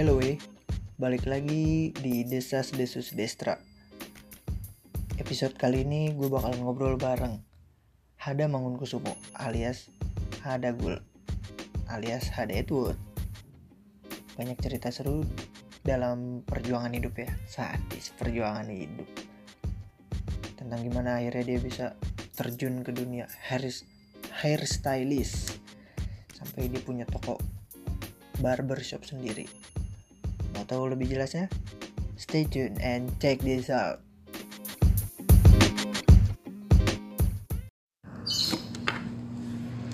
Hello we, balik lagi di Desas Desus Destra. Episode kali ini gue bakal ngobrol bareng Hada Mangunkusumo alias Hada Gul alias Hada Edward. Banyak cerita seru dalam perjuangan hidup ya, sadis perjuangan hidup. Tentang gimana akhirnya dia bisa terjun ke dunia hair hairstylist sampai dia punya toko barbershop sendiri. Mau tahu lebih jelasnya? Stay tuned and check this out.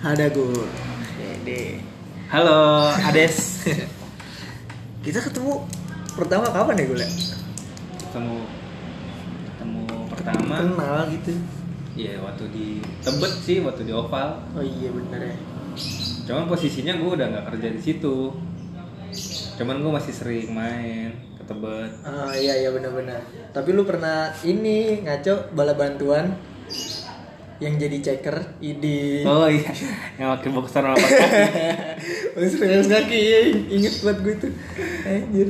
Ada gue. Dede. Halo, Ades. Kita ketemu pertama kapan ya gue? ketemu ketemu pertama. Kenal gitu. Iya, waktu di Tebet sih, waktu di Oval. Oh iya bener ya. Cuman posisinya gue udah nggak kerja di situ. Cuman gue masih sering main ke Tebet. Ah iya iya benar-benar. Tapi lu pernah ini ngaco bala bantuan yang jadi checker idi. Oh iya, yang pakai boxer sama pas kaki. Serius kaki ya, inget buat gue tuh. Anjir.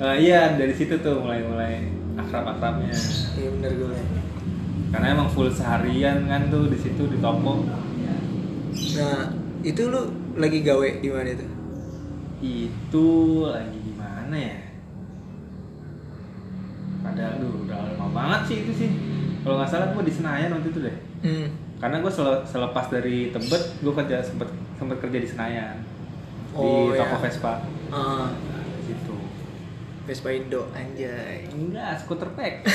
Eh, iya, dari situ tuh mulai-mulai akrab-akrabnya. Iya bener gue. Karena emang full seharian kan tuh di situ di toko. Nah, itu lu lagi gawe di mana itu? Itu lagi di mana ya? Padahal aduh, udah lama banget sih itu sih. Kalau nggak salah gue di Senayan waktu itu deh. Hmm. Karena gue selepas dari Tebet, gue kerja sempet sempet kerja di Senayan Oh, di toko ya. Vespa Ah, di situ. Vespa Indo anjay. Enggak, skuter pack.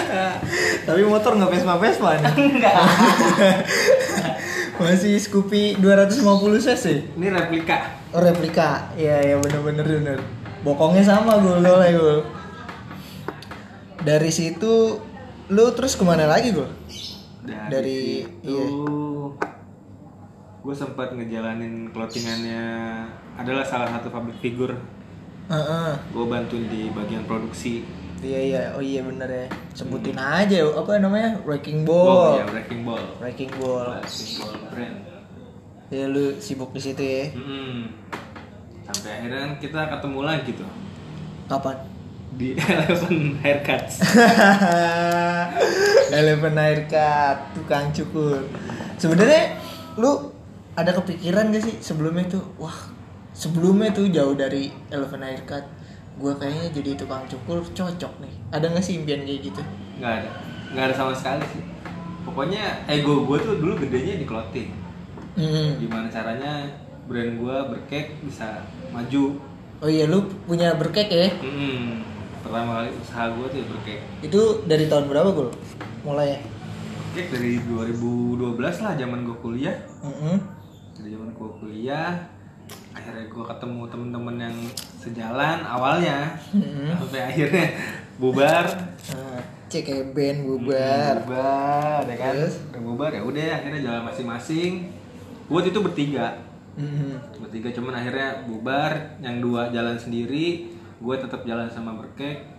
Tapi motor nggak Vespa Vespa nih. Enggak. Masih Scoopy 250 cc. Ini replika. Oh replika. Iya iya bener-bener bener. Bokongnya sama gue soalnya gue. Dari situ lu terus ke mana lagi gue? Dari, Dari- situ, iya. gue sempat ngejalanin clothingannya adalah salah satu pabrik figur. Heeh. Gue bantuin di bagian produksi. Iya iya oh iya bener ya. Sebutin aja apa namanya Wrecking Ball, Ball. ya, breaking ball. Wrecking Ball. Breaking ball brand. Ya lu sibuk di situ ya. Mm-mm. Sampai akhirnya kan kita ketemu lagi tuh Kapan? di Eleven Haircuts. Eleven Haircut, tukang cukur. Sebenarnya lu ada kepikiran gak sih sebelumnya tuh, wah sebelumnya tuh jauh dari Eleven Haircut, gue kayaknya jadi tukang cukur cocok nih. Ada gak sih impian kayak gitu? nggak ada nggak ada sama sekali sih pokoknya ego gue tuh dulu gedenya di clothing Hmm. gimana caranya brand gue berkek bisa maju Oh iya lu punya berkek ya? Mm-mm. pertama kali usaha gue tuh ya berkek Itu dari tahun berapa gue? Mulai ya? berkek dari 2012 lah zaman gue kuliah Mm-mm. dari zaman gue kuliah akhirnya gue ketemu temen-temen yang sejalan awalnya Mm-mm. sampai akhirnya bubar Nah, cek kayak band bubar. bubar ya kan Terus? udah bubar ya udah akhirnya jalan masing-masing buat itu bertiga. Mm-mm. bertiga cuman akhirnya bubar. Yang dua jalan sendiri. Gue tetap jalan sama berkek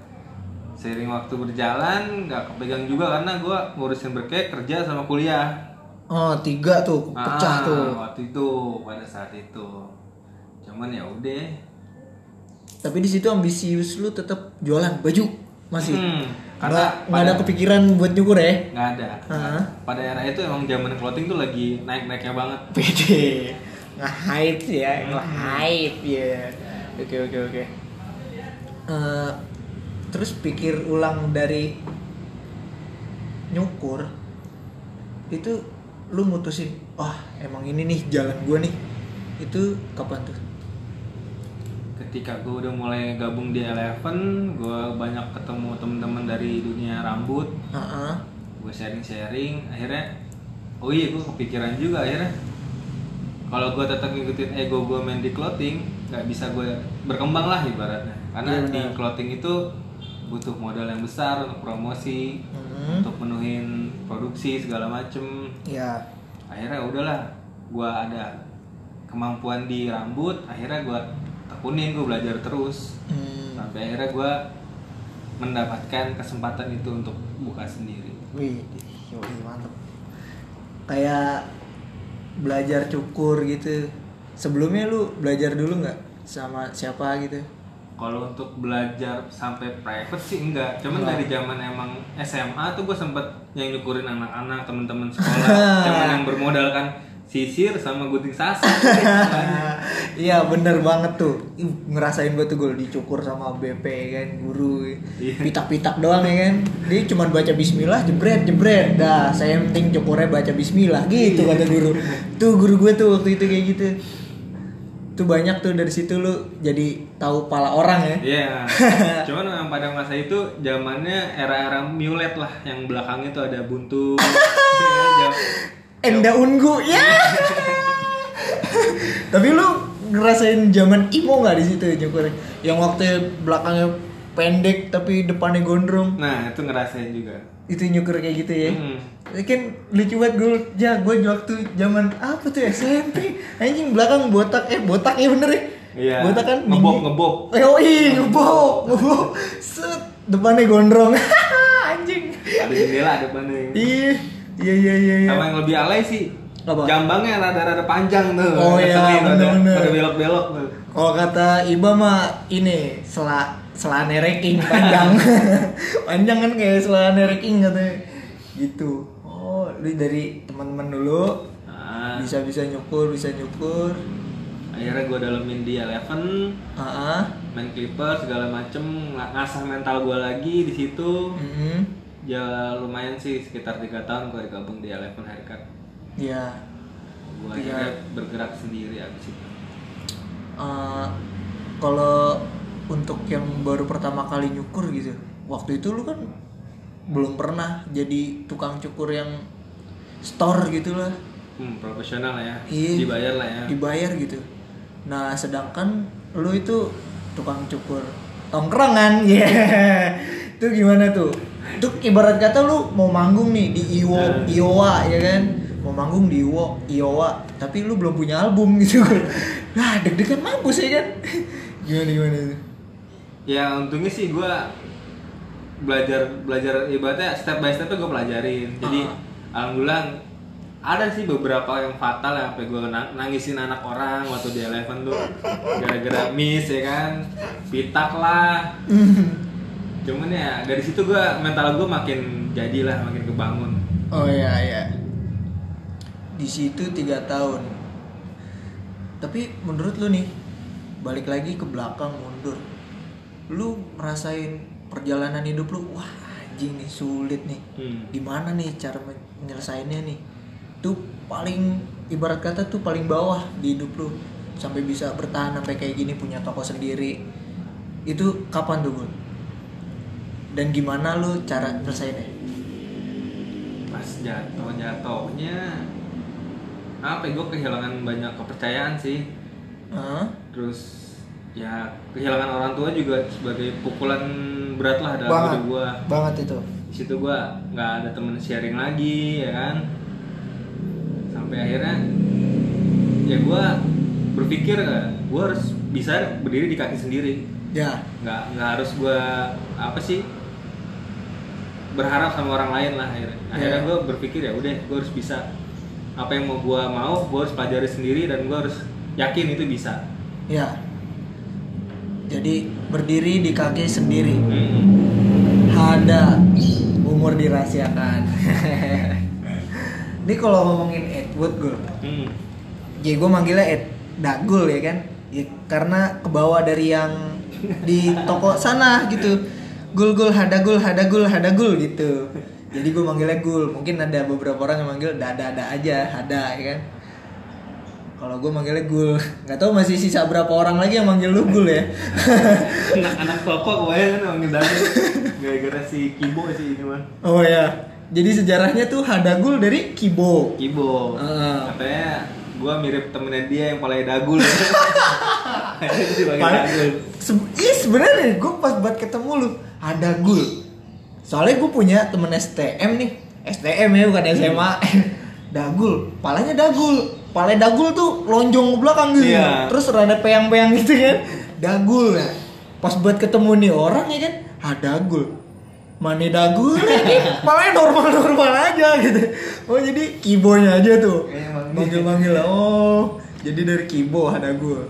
seiring waktu berjalan nggak kepegang juga karena gue ngurusin berkek kerja sama kuliah. Oh tiga tuh, pecah Ah, tuh. waktu itu pada saat itu. Cuman ya udah. Tapi di situ ambisius lu tetap jualan baju masih. Hmm, Karena nggak ada pada- kepikiran buat nyukur ya. nggak ada Ah. pada era itu emang zaman clothing tuh lagi naik naiknya banget Pede. Nge-hype ya, nge-hype ya. Oke oke oke. Eh, terus pikir ulang dari nyukur itu lu mutusin, wah emang ini nih jalan gua nih. Itu kapan tuh? Ketika gue udah mulai gabung di Eleven gue banyak ketemu temen-temen dari dunia rambut Heeh. gue sharing-sharing akhirnya oh iya gue kepikiran juga akhirnya kalau gue tetap ngikutin ego gue main di clothing nggak bisa gue berkembang lah ibaratnya karena Iya, di clothing itu butuh modal yang besar untuk promosi Hmm. untuk menuhin produksi segala macem Ya. akhirnya udahlah gue ada kemampuan di rambut akhirnya gue tekunin gue belajar terus Hmm. sampai akhirnya gue mendapatkan kesempatan itu untuk buka sendiri Wih, yoi, mantep. Kayak belajar cukur gitu. Sebelumnya lu belajar dulu nggak sama siapa gitu? Kalau untuk belajar sampai private sih enggak. Cuman Enggak. dari zaman emang SMA tuh gue sempet yang nyukurin anak-anak temen-temen sekolah. Cuman yang bermodalkan sisir sama gunting sasar. Iya bener banget tuh Ngerasain gue tuh gue dicukur sama BP kan Guru Iya. Pitak-pitak doang ya kan Dia cuma baca bismillah jebret jebret Dah saya yang penting cukurnya baca bismillah Gitu kata guru Tuh guru gue tuh waktu itu kayak gitu Tuh banyak tuh dari situ lu jadi tahu pala orang ya Iya. Cuman memang pada masa itu zamannya era-era mulet lah, yang belakangnya tuh ada buntu. Enda ungu ya. Tapi lu ngerasain zaman imo nggak di situ cukurnya Yang waktu belakangnya pendek tapi depannya gondrong. Nah itu ngerasain juga. itu nyukur kayak gitu ya? Hmm. Ini kan lucu banget gue ya gue waktu zaman apa tuh SMP anjing belakang botak eh botak ya bener ya? Iya. botak kan? Ngebok, ngebok. eh oh ngebok ngebok. Set depannya gondrong. Anjing. Ada jendela depannya. iya iya iya iya iya. Sama yang lebih alay sih. Apa? Jambangnya rada-rada panjang tuh. Oh, iya, ada- bener-bener. Belok-belok tuh. kalau kata Iba mah ini sela selane reking panjang panjang kan kayak selane reking katanya gitu oh lu dari teman-teman dulu Nah, bisa bisa nyukur bisa nyukur akhirnya gue dalemin di Eleven, ah ah. main clipper segala macem, ng- ngasah mental gue lagi di situ. Mm-mm. Ya lumayan sih sekitar tiga tahun gue gabung di Eleven Haircut. ya Gue Iya. akhirnya bergerak sendiri abis itu. eh, kalau untuk yang baru pertama kali nyukur gitu waktu itu lu kan belum pernah jadi tukang cukur yang store gitu lah Hmm, profesional lah ya, Iya. dibayar lah ya. dibayar gitu nah sedangkan lu itu tukang cukur tongkrongan ya itu gimana tuh itu ibarat kata lu mau manggung nih di Iwo Hmm. Iowa ya kan? Mau manggung di Iwo Iowa tapi lu belum punya album gitu. Nah deg-degan mampus ya kan? Gimana gimana tuh Ya untungnya sih gue belajar belajar ibaratnya step by step gue pelajarin. Jadi Ah. alhamdulillah ada sih beberapa yang fatal ya sampai gue nangisin anak orang waktu di Eleven tuh. Gara-gara miss ya kan? Pitak lah cuman ya dari situ gue mental gue makin jadilah makin kebangun. Oh iya iya. Di situ tiga tahun. Tapi menurut lu nih balik lagi ke belakang mundur. Lu ngerasain perjalanan hidup lu wah anjing nih sulit nih. Hmm. gimana nih cara men- menyelesaikannya nih? Tuh paling ibarat kata tuh paling bawah di hidup lu. Sampai bisa bertahan sampai kayak gini punya toko sendiri. Itu kapan tuh Bun? Dan gimana lu cara nyelesainnya? Pas jatuh jatuhnya apa ya gue kehilangan banyak kepercayaan sih. Hah? terus ya kehilangan orang tua juga sebagai pukulan berat lah dalam banget. hidup gue banget itu. Di situ gue nggak ada temen sharing lagi ya kan? Sampai akhirnya ya gue berpikir gue harus bisa berdiri di kaki sendiri. Ya. Nggak nggak harus gue apa sih berharap sama orang lain lah akhirnya. Akhirnya Iya. gue berpikir ya udah gue harus bisa apa yang mau gue mau gue harus pelajari sendiri dan gue harus yakin itu bisa. Ya jadi berdiri di kaki sendiri. Hmm. ada umur dirahasiakan. Ini kalau ngomongin Edward gue Hmm. ya gue manggilnya Ed Dagul ya kan? Ya, karena kebawa dari yang di toko sana gitu gul gul hadagul hadagul hadagul gitu. Jadi gue manggilnya gul. Mungkin ada beberapa orang yang manggil dada dada aja hada ya kan? Kalau gue manggilnya gul. Nggak tahu masih sisa berapa orang lagi yang manggil lu gul ya. Anak-anak toko gue kan manggil Daniel gara-gara si Kibo sih ini mah. Oh ya jadi sejarahnya tuh hadagul dari kibo. Kibo. Heeh. katanya gue mirip temennya dia yang palanya dagul dipanggil Paling- dagul Se- Ih sebenarnya gue pas buat ketemu lu ada gul. Soalnya gue punya temen STM nih, STM ya bukan SMA. dagul, palanya dagul. Palanya dagul tuh lonjong ke belakang gitu. Iya. Terus rada peyang-peyang gitu kan. Dagul ya. Pas buat ketemu nih orang ya kan, ah dagul. Mana dagul palanya normal-normal aja gitu. Oh jadi kibonya aja tuh. Emang. Manggil-manggil oh. Jadi dari kibo ada gue.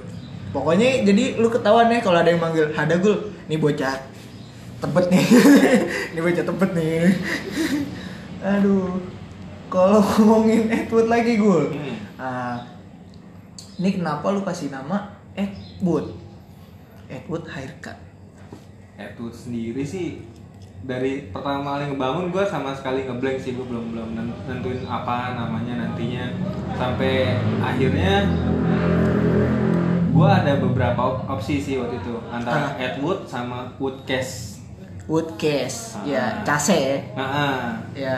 Pokoknya jadi lu ketahuan nih kalau ada yang manggil Hadagul nih bocah tebet nih. Nih bocah tebet nih. Aduh kalau ngomongin Edward lagi gul. Hmm. Ah, ini kenapa lu kasih nama Edward? Edward haircut. Itu sendiri sih dari pertama kali ngebangun gue sama sekali ngeblank sih gue belum belum nen- nentuin apa namanya nantinya. Sampai akhirnya gue ada beberapa op- opsi sih waktu itu antara Ah. Edwood sama Woodcase. wood case Ah. ya case ya Nah, ah. ya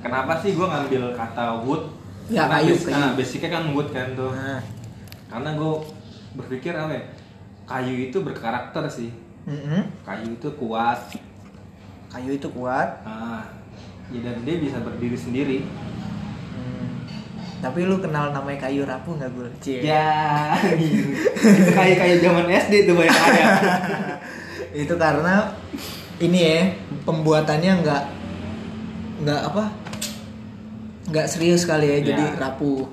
kenapa sih gue ngambil kata wood? Ya, Karena kayu, bas- kayu. ah, basicnya kan wood kan tuh. nah Karena gue berpikir apa ya? Kayu itu berkarakter sih. mm-mm. Kayu itu kuat. kayu itu kuat Ah, ya dan dia bisa berdiri sendiri. Tapi lu kenal namanya kayu rapuh nggak gue Cie. Ya, itu kayak kayak zaman SD tuh banyak kaya. itu karena ini ya pembuatannya nggak nggak apa nggak serius kali ya jadi Ya. rapuh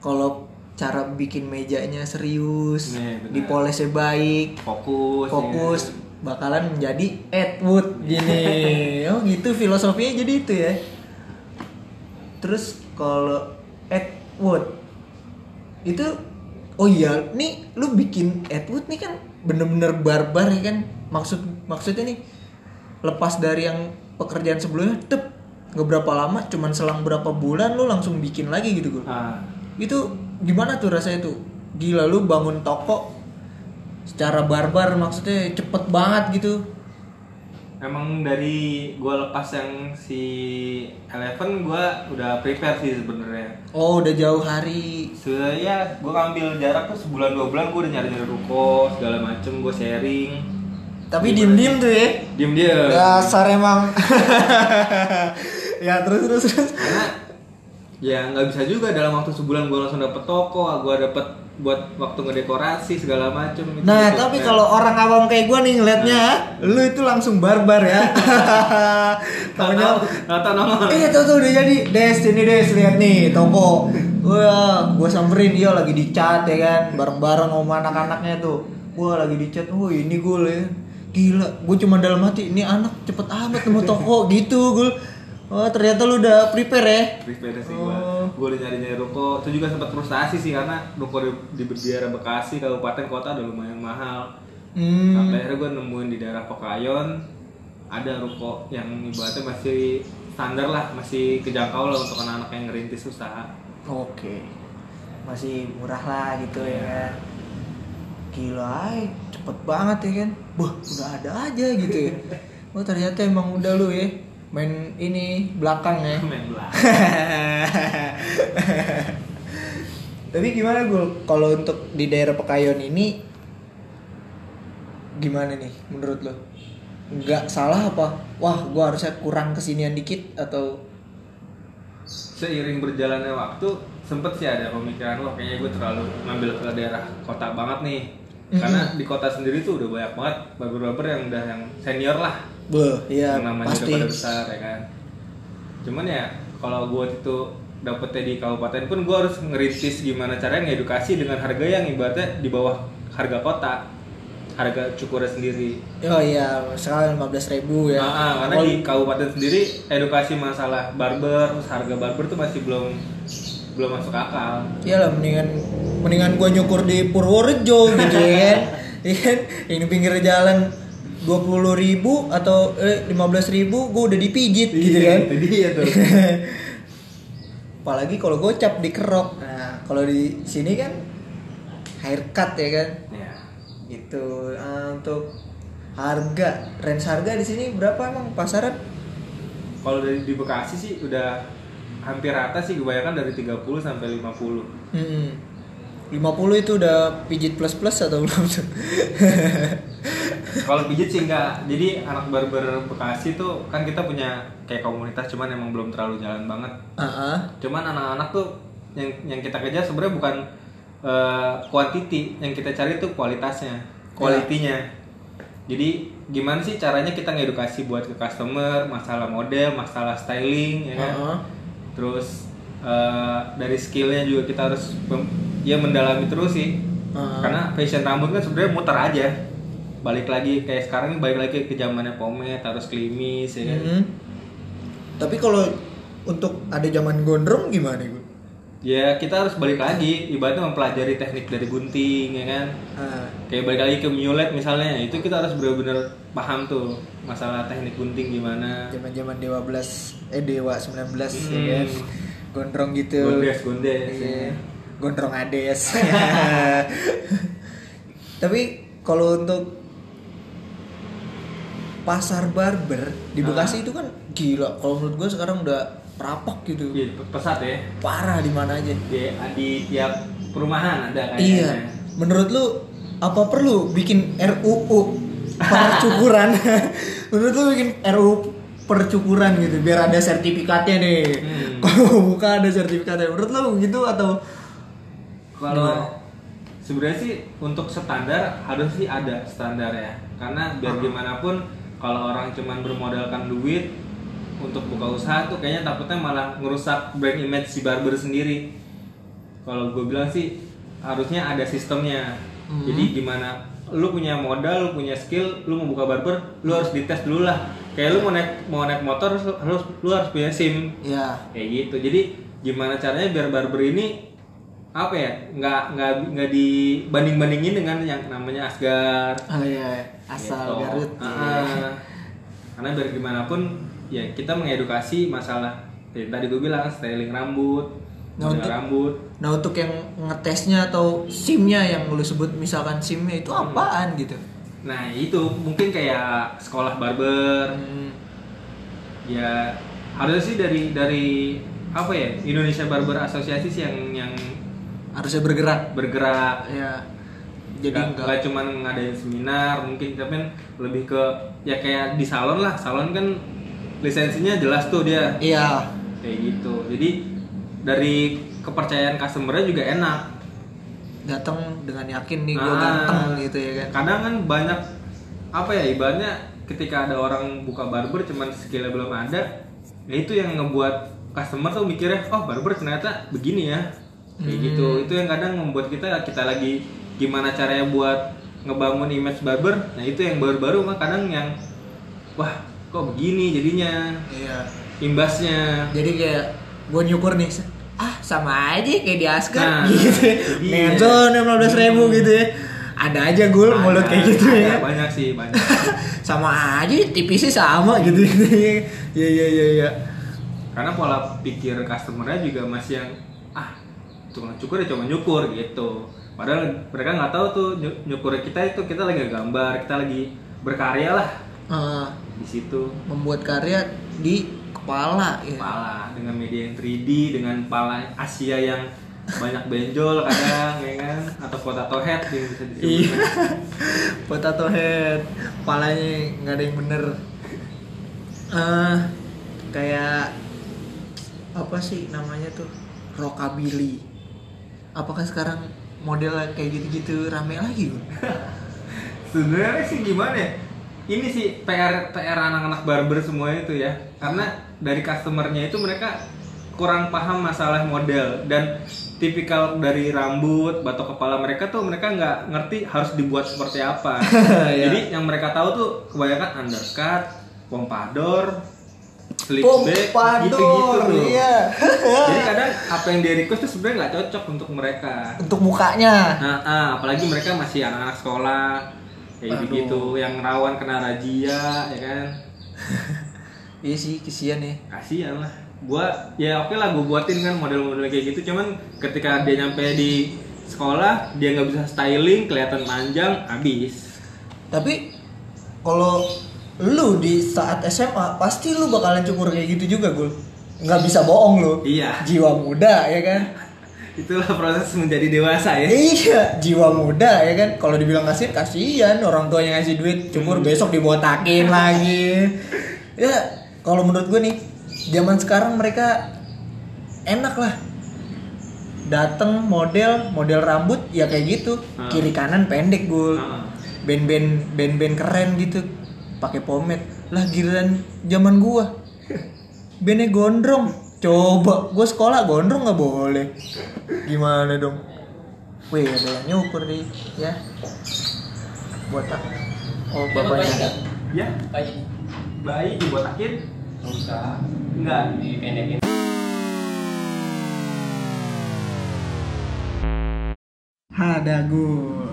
kalau cara bikin mejanya serius benar. dipolesnya baik Fokus. fokus ya. bakalan menjadi Edward gini oh gitu filosofinya jadi itu ya terus kalau Edward. Itu oh iya nih lu bikin Edward nih kan bener-bener barbar ya kan? Maksud maksudnya nih lepas dari yang pekerjaan sebelumnya tep nggak berapa lama cuman selang berapa bulan lu langsung bikin lagi gitu gue Ah, itu gimana tuh rasanya tuh? Gila lu bangun toko secara barbar maksudnya cepet banget gitu emang dari gua lepas yang si Eleven gua udah prepare sih sebenarnya. oh udah jauh hari Sebenarnya gua ngambil jarak tuh sebulan dua bulan gua udah nyari nyari ruko segala macem gua sharing. tapi diem diem tuh ya Diem dia. dasar emang ya terus terus terus Karena ya nggak bisa juga dalam waktu sebulan gua langsung dapet toko, gua dapet buat waktu ngedekorasi segala macem. gitu- nah gitu. tapi Nah, kalau orang awam kayak gue nih ngeliatnya lu itu langsung barbar ya. Taunya nggak tahu nongol. Eh tuh tuh udah jadi. Des ini Des lihat nih toko. Wah gue samperin dia lagi di chat ya kan. Bareng-bareng sama anak-anaknya tuh. Wah lagi di chat Oh ini gue ya. Gila gue cuma dalam hati Ini anak cepet amat nemu toko gitu gue Oh ternyata lu udah prepare ya prepare sih Oh. gua. Gua udah nyari-nyari ruko. Itu juga sempat frustasi sih karena ruko di, di daerah Bekasi, kabupaten kota udah lumayan mahal. Hmm Sampai akhirnya gue nemuin di daerah Pokayon ada ruko yang ibaratnya masih standar lah, masih kejangkau lah untuk anak-anak yang ngerintis usaha. Oke Masih murah lah gitu ya kan Gila ay, cepet banget ya kan Wah udah ada aja gitu ya Oh ternyata emang udah lu ya Main ini belakang ya Main belah. Tapi gimana gue kalau untuk di daerah Pekayon ini gimana nih menurut lo? Nggak salah apa? Wah, gue harusnya kurang kesinian dikit atau Seiring berjalannya waktu sempet sih ada pemikiran wah kayaknya gue terlalu ngambil ke daerah kota banget nih. Karena di kota sendiri tuh udah banyak banget barber-barber yang udah yang senior lah. Beh, ya yang namanya pasti. udah pada besar ya kan cuman ya kalau gue itu dapetnya di kabupaten pun gue harus ngerintis gimana caranya ngedukasi dengan harga yang ibaratnya di bawah harga kota harga cukurnya sendiri Oh iya, sekarang lima belas ribu ya. Nah, ah, karena Oh, di kabupaten sendiri edukasi masalah barber terus harga barber tuh masih belum belum masuk akal Iya lah, mendingan mendingan gua nyukur di Purworejo gitu ya. Iya kan? Ini pinggir jalan dua puluh ribu atau eh, lima belas ribu, gue udah dipijit gitu kan. itu dia tuh Apalagi kalau gocap dikerok. Nah, kalau di sini kan haircut ya kan. ya Gitu. Ah, untuk harga, range harga di sini berapa emang pasaran? kalau dari di Bekasi sih udah hampir rata sih kebanyakan dari 30 sampai 50 Hmm. 50 itu udah pijit plus plus atau belum tuh? Kalau pijit sih enggak. Jadi anak barber Bekasi tuh kan kita punya kayak komunitas cuman emang belum terlalu jalan banget. Ah, ah. Cuman anak-anak tuh yang yang kita kejar sebenarnya bukan eh, quantity, yang kita cari tuh kualitasnya, kualitinya. Jadi gimana sih caranya kita ngedukasi buat ke customer masalah model, masalah styling ya kan. Ah, ah. Terus eh, dari skillnya juga kita harus ya mendalami terus sih Ah. karena fashion rambut kan sebenarnya muter aja balik lagi kayak sekarang ini balik lagi ke zamannya pomade harus klimis ya kan Mhm. Tapi kalau untuk ada zaman gondrong gimana gue? Ya kita harus balik lagi ibaratnya mempelajari teknik dari gunting ya kan Ah, kayak balik lagi ke mulet misalnya itu kita harus benar-benar paham tuh masalah teknik gunting gimana zaman-zaman Dewa 11 eh Dewa 19 ya Hmm. kan. Gondrong gitu. gondes gondes Iya. ya. Gondrong ades. Tapi kalau untuk pasar barber di Bekasi Ah. itu kan gila. Kalau menurut gue sekarang udah rapak gitu. Iya, pesat ya Parah di mana aja. di, di tiap perumahan ada kayaknya Iya. Menurut lu apa perlu bikin RUU percukuran? Menurut lu bikin RUU percukuran gitu biar ada sertifikatnya nih. Hmm. Kalau buka ada sertifikatnya. Menurut lu gitu atau Kalau sebenarnya sih untuk standar harus sih ada standar ya. Karena biar Hmm. gimana pun kalau orang cuman bermodalkan duit untuk buka usaha tuh kayaknya takutnya malah ngerusak brand image si barber sendiri. Kalau gue bilang sih harusnya ada sistemnya. Hmm. Jadi gimana lu punya modal, lu punya skill, lu mau buka barber, lu harus dites dulu lah. Kayak lu mau naik mau naik motor harus lu harus punya SIM ya kayak gitu jadi gimana caranya biar barber ini apa ya nggak nggak nggak dibanding bandingin dengan yang namanya Asgar Oh iya, asal gitu. Garut. Ah, karena biar gimana pun ya kita mengedukasi masalah ya, tadi gue bilang styling rambut Nah, untuk- rambut Nah untuk yang ngetesnya atau SIM-nya yang lu sebut misalkan SIM-nya itu Hmm. apaan gitu? nah itu mungkin kayak sekolah barber Hmm, ya harusnya sih dari dari apa ya Indonesia Barber Association sih yang yang harusnya bergerak. bergerak Ya. Jadi nggak enggak. nggak cuman ngadain seminar mungkin tapi kan lebih ke ya kayak di salon lah salon kan lisensinya jelas tuh dia Iya. kayak gitu jadi dari kepercayaan customernya juga enak Datang dengan yakin nih gue Ah. ganteng gitu ya kan. kadang kan banyak apa ya ibaratnya ketika ada orang buka barber cuman skillnya belum ada ya itu yang ngebuat customer tuh mikirnya oh barber ternyata begini ya kayak Hmm. gitu itu yang kadang membuat kita kita lagi gimana caranya buat ngebangun image barber nah itu yang baru-baru mah kadang yang wah kok begini jadinya Iya. imbasnya Jadi kayak gue nyukur nih ah sama aja kayak di Asker Nah, gitu. Ngenson enam belas ribu gitu ya. Ada aja gue mulut kayak gitu Ada, ya. banyak sih banyak sama aja tipisnya sama gitu. Iya iya iya iya. karena pola pikir customernya juga masih yang ah tukang cukur ya cuma nyukur gitu padahal mereka nggak tahu tuh nyu- nyukur kita itu kita lagi gambar kita lagi berkarya lah Eh, di situ membuat karya di kepala ya. kepala dengan media yang 3D dengan pala Asia yang banyak benjol kadang ya kan atau potato head yang bisa disebut Iya. Potato head, palanya nggak ada yang bener. Eh, kayak apa sih namanya tuh rockabilly. Apakah sekarang model kayak gitu-gitu rame lagi? Sebenarnya sih gimana ya ini sih PR PR anak-anak barber semua itu ya karena dari customernya itu mereka kurang paham masalah model dan tipikal dari rambut batok kepala mereka tuh mereka nggak ngerti harus dibuat seperti apa Iya. jadi yang mereka tahu tuh kebanyakan undercut pompadour slip back gitu-gitu tuh iya. jadi kadang apa yang dia request tuh sebenarnya nggak cocok untuk mereka Untuk mukanya. Nah, ah, apalagi mereka masih anak-anak sekolah kayak Aduh. begitu yang rawan kena razia ya kan Iya sih, kesian ya. kasihan lah gua ya oke lah gua buatin kan model-model kayak gitu cuman ketika dia nyampe di sekolah dia nggak bisa styling kelihatan panjang habis Tapi kalau lu di saat SMA pasti lu bakalan cukur kayak gitu juga, Gul. Nggak bisa bohong lu. iya Jiwa muda ya kan. itulah proses menjadi dewasa ya Iya, jiwa muda ya kan. Kalau dibilang kasih kasihan orang tuanya ngasih duit, cukur besok dibotakin lagi. Ya, kalau menurut gue nih, zaman sekarang mereka enak lah. Dateng model, model rambut ya kayak gitu. Hmm. Kiri kanan pendek gue. Ah. Band-band band-band keren gitu. Pakai pomade. Lah giliran zaman gua. Bandnya gondrong. Coba, gue sekolah gondrong nggak boleh. Gimana dong? Wih, ada yang nyukur nih, ya. Botak. Oh, bapaknya. Ya, Bayi. bayi dibotakin. Nggak usah. Enggak. Dipendekin. Ada gue.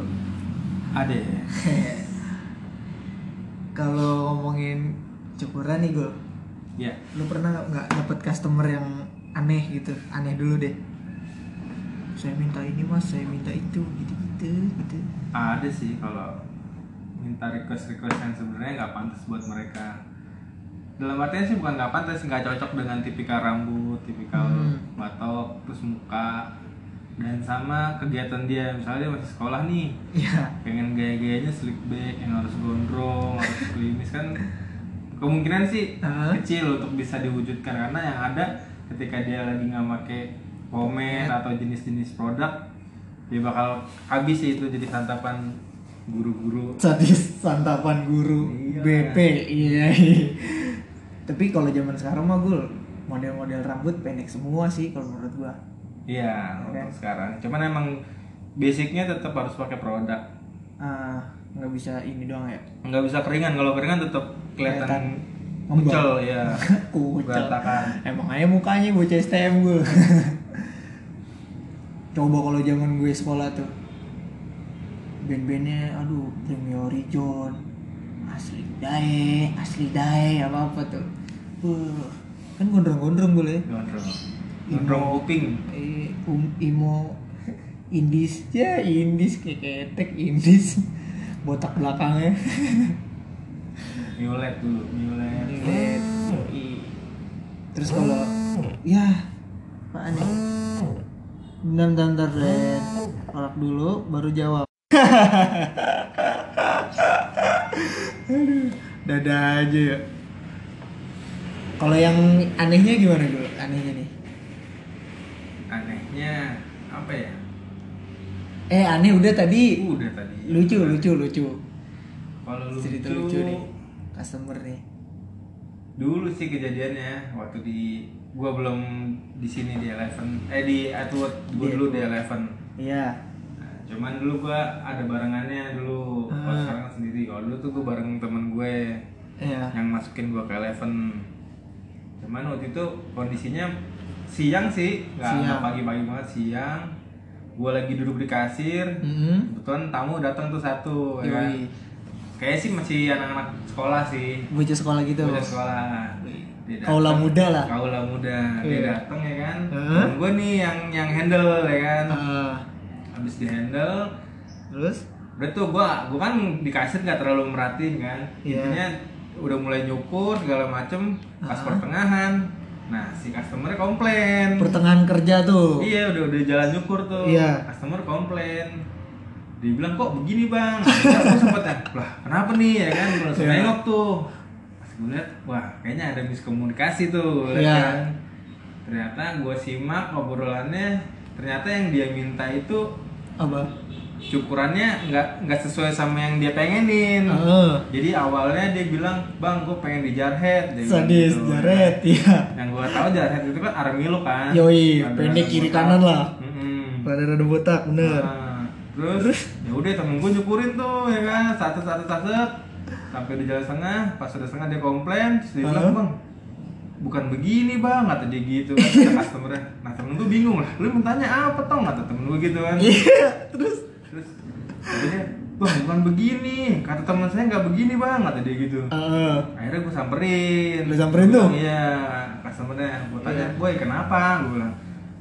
Ada. Kalau ngomongin cukuran nih gue, Ya. lu pernah nggak dapet customer yang aneh gitu? Aneh dulu deh. Saya minta ini mas, saya minta itu, gitu-gitu, gitu. Ada sih kalau minta request-request yang sebenarnya nggak pantas buat mereka. Dalam artian sih bukan nggak pantas, nggak cocok dengan tipikal rambut, tipikal Hmm. batok, terus muka, dan sama kegiatan dia. Misalnya dia masih sekolah nih, Iya. pengen gaya-gayanya slick back, yang harus gondrong, harus klimis kan kemungkinan sih Hah? kecil untuk bisa diwujudkan karena yang ada ketika dia lagi nggak pakai pomade atau jenis-jenis produk dia bakal habis sih itu jadi santapan guru-guru Sadis santapan guru Iya. BP, iya. Tapi kalau zaman sekarang mah gue model-model rambut pendek semua sih kalau menurut gua. iya Oke. untuk sekarang cuman emang basicnya tetap harus pakai produk Ah, nggak bisa ini doang ya. nggak bisa keringan kalau keringan tetap Kelihatan kucel ya. Kucel. Emang aja mukanya bocah STM gue. Coba kalau zaman gue sekolah tuh. Band-bandnya aduh Me Horizon Asli Dae Asli Dae apa-apa tuh. Buh, Kan gondrong-gondrong boleh gondrong. Gondrong kuping. eh, um, Imo Indis. Ya Indis kayak ketek Indis. Botak belakangnya violet dulu violet yoi. Terus kalau ya apaan nih? Bentar, bentar, bentar, Ren. Kolak dulu, baru jawab. Aduh, dada aja ya. Kalau yang anehnya gimana dulu? Anehnya nih. anehnya apa ya Eh, aneh udah tadi. udah tadi Lucu, lucu, lucu. kalau lucu, Cerita lucu nih. Customer nih. dulu sih kejadiannya waktu di gua belum di sini di Eleven eh di Atwood gua Di dulu di. Eleven Iya. Nah, cuman dulu gua ada barengannya dulu kalau Ah. sekarang kan sendiri kalau dulu tuh gua bareng temen gue Iya. yang masukin gua ke Eleven cuman waktu itu kondisinya siang sih nggak pagi-pagi banget siang gua lagi duduk di kasir Mm-mm. kebetulan tamu datang tuh satu ya. Kayaknya sih masih anak-anak sekolah sih Bocah sekolah gitu. Bocah sekolah Dia datang. Kaula muda lah. Kaula muda Dia Iya. datang ya kan. Dan gue nih yang yang handle ya kan Ah, Habis di handle terus? Udah tuh gue gua kan di kasir gak terlalu merhatiin kan Iya. Intinya udah mulai nyukur segala macem Pas Ah. pertengahan Nah si customer komplain Pertengahan kerja tuh. Iya udah udah jalan nyukur tuh Iya. Customer komplain Dia bilang kok begini bang Aku sempet ya Lah kenapa nih ya kan langsung Iya. nengok tuh Pas gue liat Wah kayaknya ada miskomunikasi tuh Iya. kan Ternyata gue simak obrolannya Ternyata yang dia minta itu Apa? Cukurannya nggak nggak sesuai sama yang dia pengenin Heeh. Jadi awalnya dia bilang Bang gue pengen di jarhead Dia Sadis, gitu. jaret, iya. Yang gue tahu jarhead itu kan armilo kan Yoi, pendek kiri kanan lah. Mm-mm. Rada-rada botak, bener. Nah, terus, ya udah temen gue nyukurin tuh ya kan? Satu satu satu. Sampai di jalan setengah pas udah setengah dia komplain terus dia bilang bang bukan begini bang kata dia gitu kan kata customernya. Nah temen gue bingung lah. Lu mintanya apa tong? kata temen gue gitu kan. Iya, terus? terus kata dia bang bukan begini. Kata teman saya nggak begini bang kata dia gitu. Heeh. akhirnya gue samperin. Lu samperin tuh? iya customernya. Gue tanya Iya. boy kenapa? Gue bilang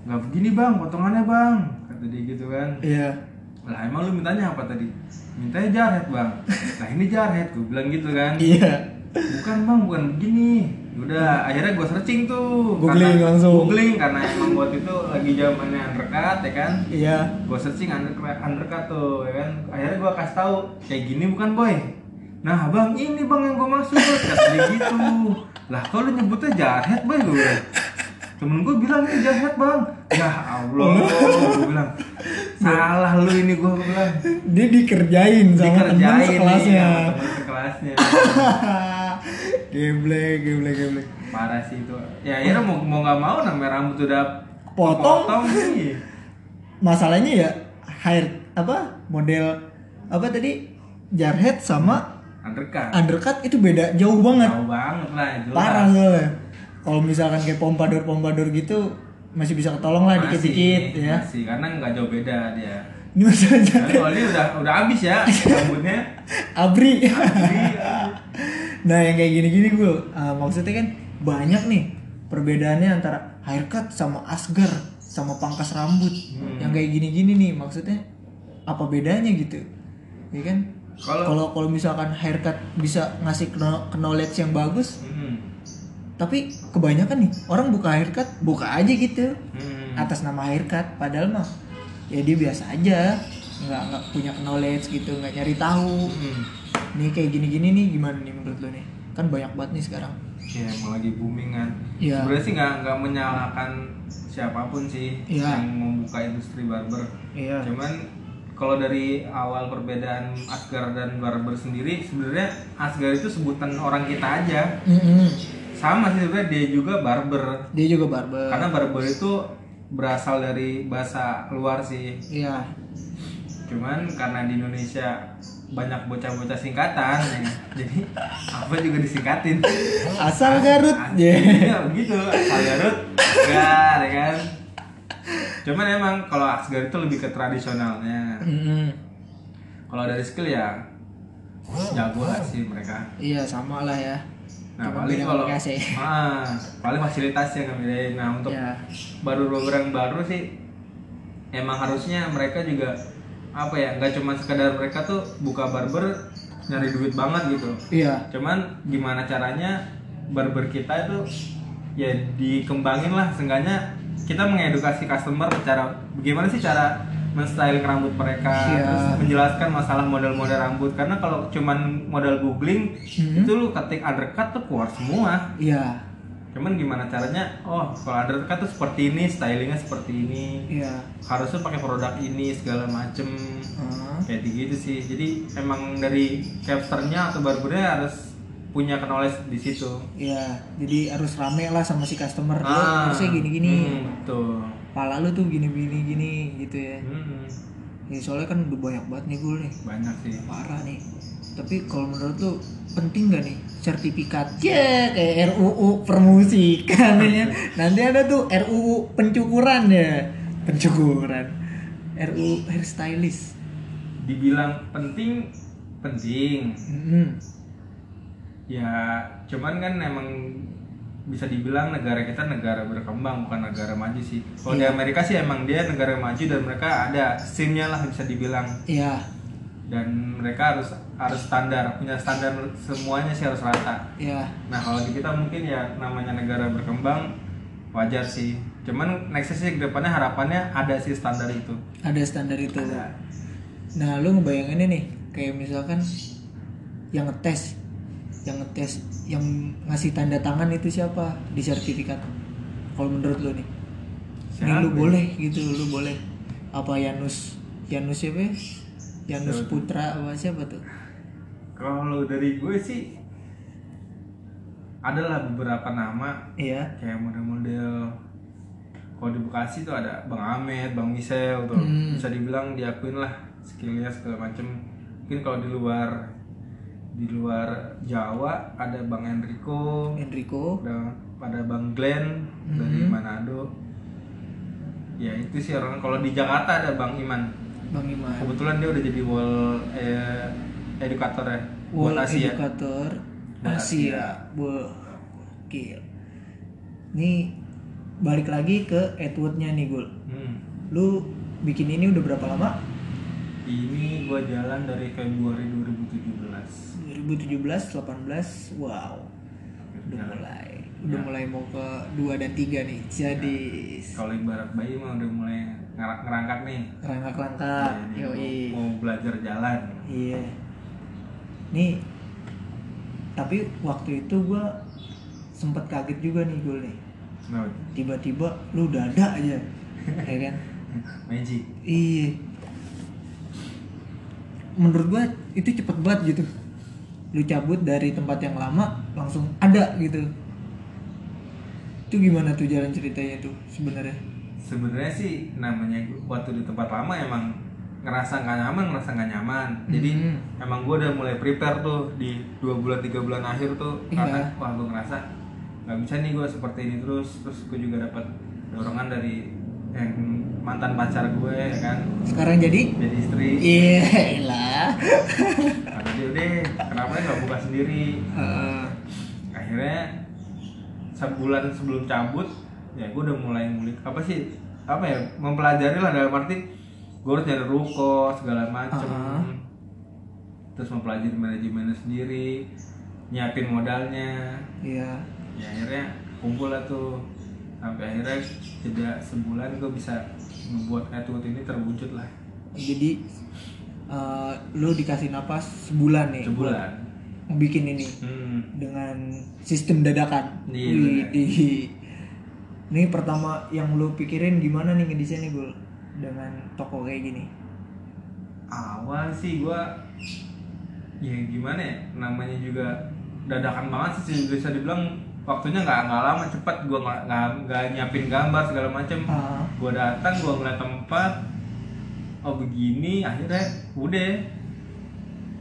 nggak begini bang potongannya bang kata dia gitu kan. Iya. Lah emang lu mintanya apa tadi? Mintanya jarhead bang. Nah ini jarhead gue bilang gitu kan. Iya. bukan bang bukan begini udah akhirnya gue searching tuh. Googling Karena- langsung. googling karena emang waktu itu lagi zamannya undercut ya kan? Iya. gue searching undercut, undercut tuh ya kan? Akhirnya gue kasih tahu kayak gini bukan boy? Nah bang ini bang yang gue maksud. Kata dia gitu. Lah lu nyebutnya jarhead boy? Gue temen gue bilang ini jarhead bang. Ya allah. Gue bilang salah lu ini gue bilang Dia dikerjain sama teman sekelasnya. sama temen sekelasnya geblek, geblek, geblek. parah sih itu ya akhirnya mau mau nggak mau namanya rambut udah Potong. potong nih Masalahnya ya hair apa model apa tadi jarhead sama undercut undercut itu beda jauh banget Tahu banget lah jelas. parah soalnya kalau misalkan kayak pompadour pompadour gitu masih bisa ketolong lah dikit-dikit ya. masih karena nggak jauh beda dia. Ini masalah Tapi kalau dia udah udah habis ya rambutnya. Abri. Jadi, nah yang kayak gini-gini gue maksudnya kan banyak nih perbedaannya antara haircut sama asgar sama pangkas rambut. Hmm. yang kayak gini-gini nih maksudnya apa bedanya gitu? Ya kan? Kalau- kalau misalkan haircut bisa ngasih kno- knowledge yang bagus hmm, tapi kebanyakan nih orang buka haircut buka aja gitu hmm. atas nama haircut padahal mah ya dia biasa aja nggak nggak punya knowledge gitu nggak nyari tahu Hmm. nih kayak gini-gini nih gimana nih menurut lo nih kan banyak banget nih sekarang Ya emang lagi booming kan. Iya. Sebenarnya sih nggak nggak menyalahkan siapa pun sih Iya. yang membuka industri barber. iya Cuman kalau dari awal perbedaan Asgar dan barber sendiri, sebenarnya Asgar itu sebutan orang kita aja. Mm-mm. Sama sih sebenarnya dia juga barber. dia juga barber Karena barber itu berasal dari bahasa luar sih. iya Cuman karena di Indonesia banyak bocah-bocah singkatan, ya. jadi apa juga disingkatin. asal Garut ya Iya begitu, asal Garut, Gar, ya kan. Cuman emang kalau Asgar itu lebih ke tradisionalnya. Mm-mm. Kalau dari skill ya jago lah sih mereka. iya sama lah ya Nah paling kalau ah, paling fasilitasnya yang ngebedain. Nah untuk ya. baru yang baru sih emang harusnya mereka juga apa ya nggak cuma sekedar mereka tuh buka barber nyari duit banget gitu. Iya. Cuman gimana caranya barber kita itu ya dikembangin lah. Seenggaknya kita mengedukasi customer cara bagaimana sih cara menstyling rambut mereka Iya. terus menjelaskan masalah model-model rambut. Karena kalau cuman model googling Mhm. itu lu ketik undercut tuh keluar semua. Iya. Cuman gimana caranya? Oh kalau undercut tuh seperti ini stylingnya seperti ini. Iya. Harusnya pakai produk ini segala macem. Ah, kayak gitu sih. Jadi emang dari capsternya atau barbernya harus punya knowledge di situ. Iya. Jadi harus rame lah sama si customer. Ah, harusnya gini-gini. Hmm, betul pala lu tuh gini-gini gini gitu ya. Hmm, ya, soalnya kan udah banyak banget nih gue nih. Banyak sih. Parah nih. Tapi kalau menurut lu penting gak nih sertifikat? Ya kayak RUU permusikan ya. Nanti ada tuh RUU pencukuran ya. Pencukuran. RUU hairstylist. Dibilang penting penting. Mm-mm. ya cuman kan emang bisa dibilang negara kita negara berkembang bukan negara maju sih. Kalau di Iya. Amerika sih emang dia negara maju dan mereka ada scene-nya lah bisa dibilang. Iya. Dan mereka harus harus standar punya standar semuanya sih harus rata. Iya. Nah kalau di kita mungkin ya namanya negara berkembang wajar sih. Cuman next sih ke depannya harapannya ada sih standar itu. Ada standar itu. Ada. Nah lu ngebayanginnya nih kayak misalkan yang ngetes yang ngetes yang ngasih tanda tangan itu siapa? Di sertifikat. Kalau menurut lu nih. Ini lu boleh gitu lu boleh. Apa Yanus Yanus siapa? Ya? Yanus Siapa? Putra apa siapa tuh? Kalau dari gue sih adalah beberapa nama. Iya. Kayak model-model kalau di Bekasi tuh ada Bang Ahmed, Bang Misel tuh. Hmm. bisa dibilang diakuin lah skillnya segala macem. Mungkin kalau di luar di luar Jawa ada Bang Enrico Enrico ada ada Bang Glenn dari Mhm. Manado ya itu sih orang kalau di Jakarta ada Bang Iman Bang Iman kebetulan dia udah jadi wall eh, edukator ya World buat Asia Educator Buat Asia. Wah, gokil. Nih balik lagi ke Edwardnya nih Gul. Hmm. Lu bikin ini udah berapa lama? ini gua jalan dari Februari 2017 2017, 18, wow. Udah Jalan. mulai. Udah Ya. mulai mau ke 2 dan 3 nih. Jadi kalau ibarat bayi mah udah mulai ngerak ngerangkak nih rangkak-rangkak. Ya, Yoi. mau, mau belajar jalan Iya. Nih tapi waktu itu gua sempet kaget juga nih Gul nih. Tiba-tiba lu udah ada aja. ya kan? magic Iya. Menurut gua itu cepet banget gitu. Lu cabut dari tempat yang lama langsung ada gitu. Itu gimana tuh jalan ceritanya tuh sebenarnya? sebenarnya sih namanya waktu di tempat lama emang ngerasa nggak nyaman ngerasa nggak nyaman jadi Hmm. emang gue udah mulai prepare tuh di dua bulan tiga bulan akhir tuh Iya. karena wah gue ngerasa nggak bisa nih gue seperti ini terus terus gue juga dapat dorongan dari yang mantan pacar gue ya kan sekarang jadi jadi istri iya lah dia udah kenapa nggak buka sendiri? Heeh. akhirnya sebulan sebelum cabut ya gue udah mulai ngulik apa sih apa ya mempelajari lah dalam arti gue harus nyari ruko segala macem. Ah. terus mempelajari manajemennya sendiri nyiapin modalnya. Iya. Ya akhirnya kumpul lah tuh. Sampai akhirnya jeda sebulan gue bisa membuat Atwood ini terwujud lah. Jadi eh, lu dikasih napas sebulan nih sebulan bikin ini hmm. dengan sistem dadakan. Iya, Wih, bener. di- Ini pertama yang lu pikirin gimana nih ngedesainnya gue dengan toko kayak gini? awal sih gua ya gimana ya namanya juga dadakan banget sih bisa dibilang waktunya nggak nggak lama cepat gua nggak nggak nyiapin gambar segala macem Ah, gua datang gua ngeliat tempat oh begini akhirnya udah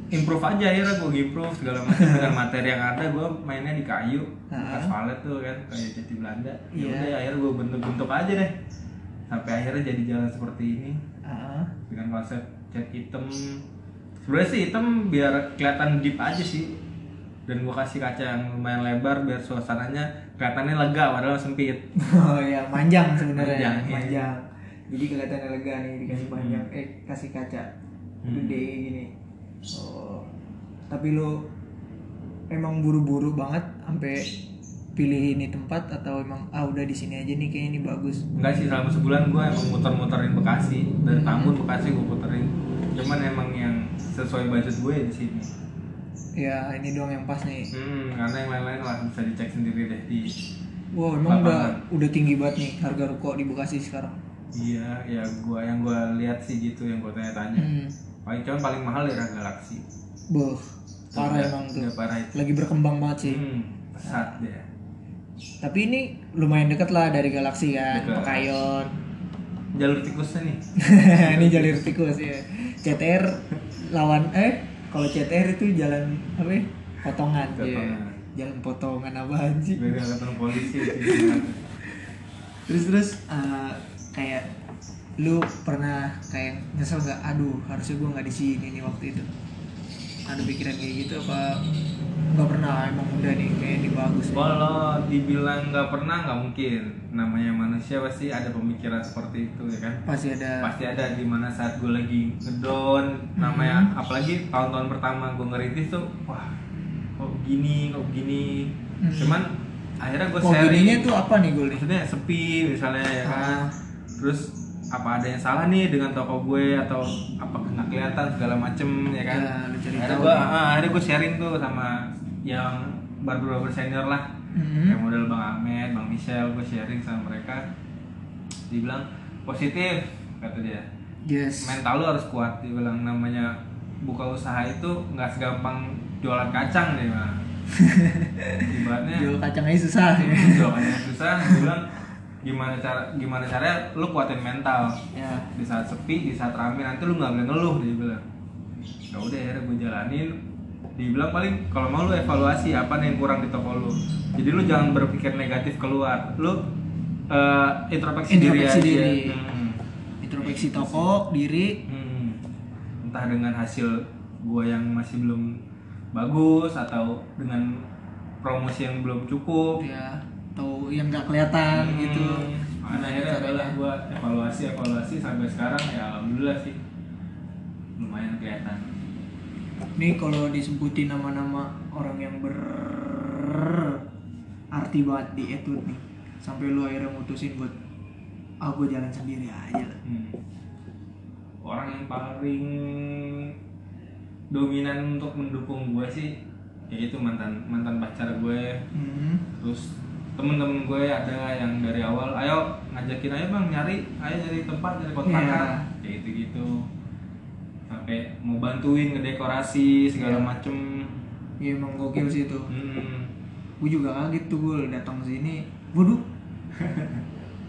improve aja akhirnya gua improve segala macam dengan materi yang ada gua mainnya di kayu bekas palet tuh kan kayak jati Belanda ya Iya. udah akhirnya gua bentuk-bentuk aja deh sampai akhirnya jadi jalan seperti ini ah, dengan konsep cat hitam sebenarnya sih hitam biar kelihatan deep aja sih dan gua kasih kaca yang lumayan lebar biar suasananya kelihatannya lega padahal sempit oh ya manjang sebenarnya. Manjang, iya. Manjang. Jadi kelihatannya lega nih dikasih Hmm. panjang, eh kasih kaca Hmm. gede gini. Oh, tapi lu emang buru-buru banget sampai pilih ini tempat atau emang ah udah di sini aja nih kayaknya ini bagus. enggak sih selama sebulan gua emang muter-muterin Bekasi dari Tambun Bekasi gua puterin cuman emang yang sesuai budget gue di sini Ya ini doang yang pas nih. hmm, karena yang lain-lain lah bisa dicek sendiri deh di Wow, emang udah Lapangan. udah tinggi banget nih harga ruko di Bekasi sekarang. Iya ya gua yang gua lihat sih gitu yang gua tanya-tanya Hmm. paling cuman paling mahal daerah Galaxy Boh, parah Udah- emang tuh. parah itu Lagi berkembang banget sih. hmm, pesat dia Tapi ini lumayan deket lah dari Galaksi kan, Deket. Pekayon. jalur tikusnya nih ini jalur tikus ya. CTR lawan eh kalau CTR itu jalan apa? ya? Potongan. ya. Potongan. Jalan potongan sih? biar nggak ketemu polisi sih Terus terus eh, kayak lu pernah kayak nyesel nggak? Aduh, harusnya gua nggak di sini nih waktu itu. Ada pikiran kayak gitu apa? Nggak pernah, emang udah nih kayak ini bagus. ya. kalau dibilang nggak pernah nggak mungkin namanya manusia pasti ada pemikiran seperti itu ya kan Pasti ada. pasti ada di mana saat gue lagi ngedown namanya apalagi tahun-tahun pertama gue ngerintis tuh wah kok begini kok begini Hmm. cuman akhirnya gue sharing tuh apa nih gue maksudnya sepi misalnya ya kan Ah. Terus apa ada yang salah nih dengan toko gue atau apa nggak kelihatan segala macem ya kan Ya, akhirnya tahu gue ah, akhirnya gue sharing tuh sama yang barber-barber senior lah Mhm. kayak model bang Ahmed bang Michel gue sharing sama mereka dibilang positif kata dia Yes. mental lu harus kuat dibilang namanya buka usaha itu nggak segampang jualan kacang bilang ibaratnya Jual kacang aja susah. jual kacang susah bilang gimana cara gimana caranya lu kuatin mental ya. di saat sepi di saat rame nanti lu nggak boleh ngeluh dia bilang ya udah akhirnya gue jalanin dibilang paling kalau mau lu evaluasi apa nih yang kurang di toko lu jadi lu jangan berpikir negatif keluar lu eh, introspeksi, Introspeksi diri aja diri. Hmm. Introspeksi toko, diri. Hmm. entah dengan hasil gue yang masih belum bagus atau dengan promosi yang belum cukup Ya. Atau yang nggak kelihatan Hmm. gitu. Nah, akhirnya adalah gua evaluasi evaluasi sampai sekarang ya alhamdulillah sih lumayan kelihatan. Nih kalau disebutin nama-nama orang yang ber arti banget di Etude nih. Sampai lu akhirnya mutusin buat ah gue jalan sendiri aja lah. Hmm. Orang yang paling dominan untuk mendukung gue sih ya itu mantan mantan pacar gue Hmm. terus temen-temen gue ada yang dari awal ayo ngajakin ayo bang nyari ayo nyari tempat nyari kontrakan Iya. kayak gitu gitu sampai mau bantuin ngedekorasi segala Iya. macem Ya emang gokil sih itu. hmm. Gue juga kaget tuh gue datang sini. Waduh.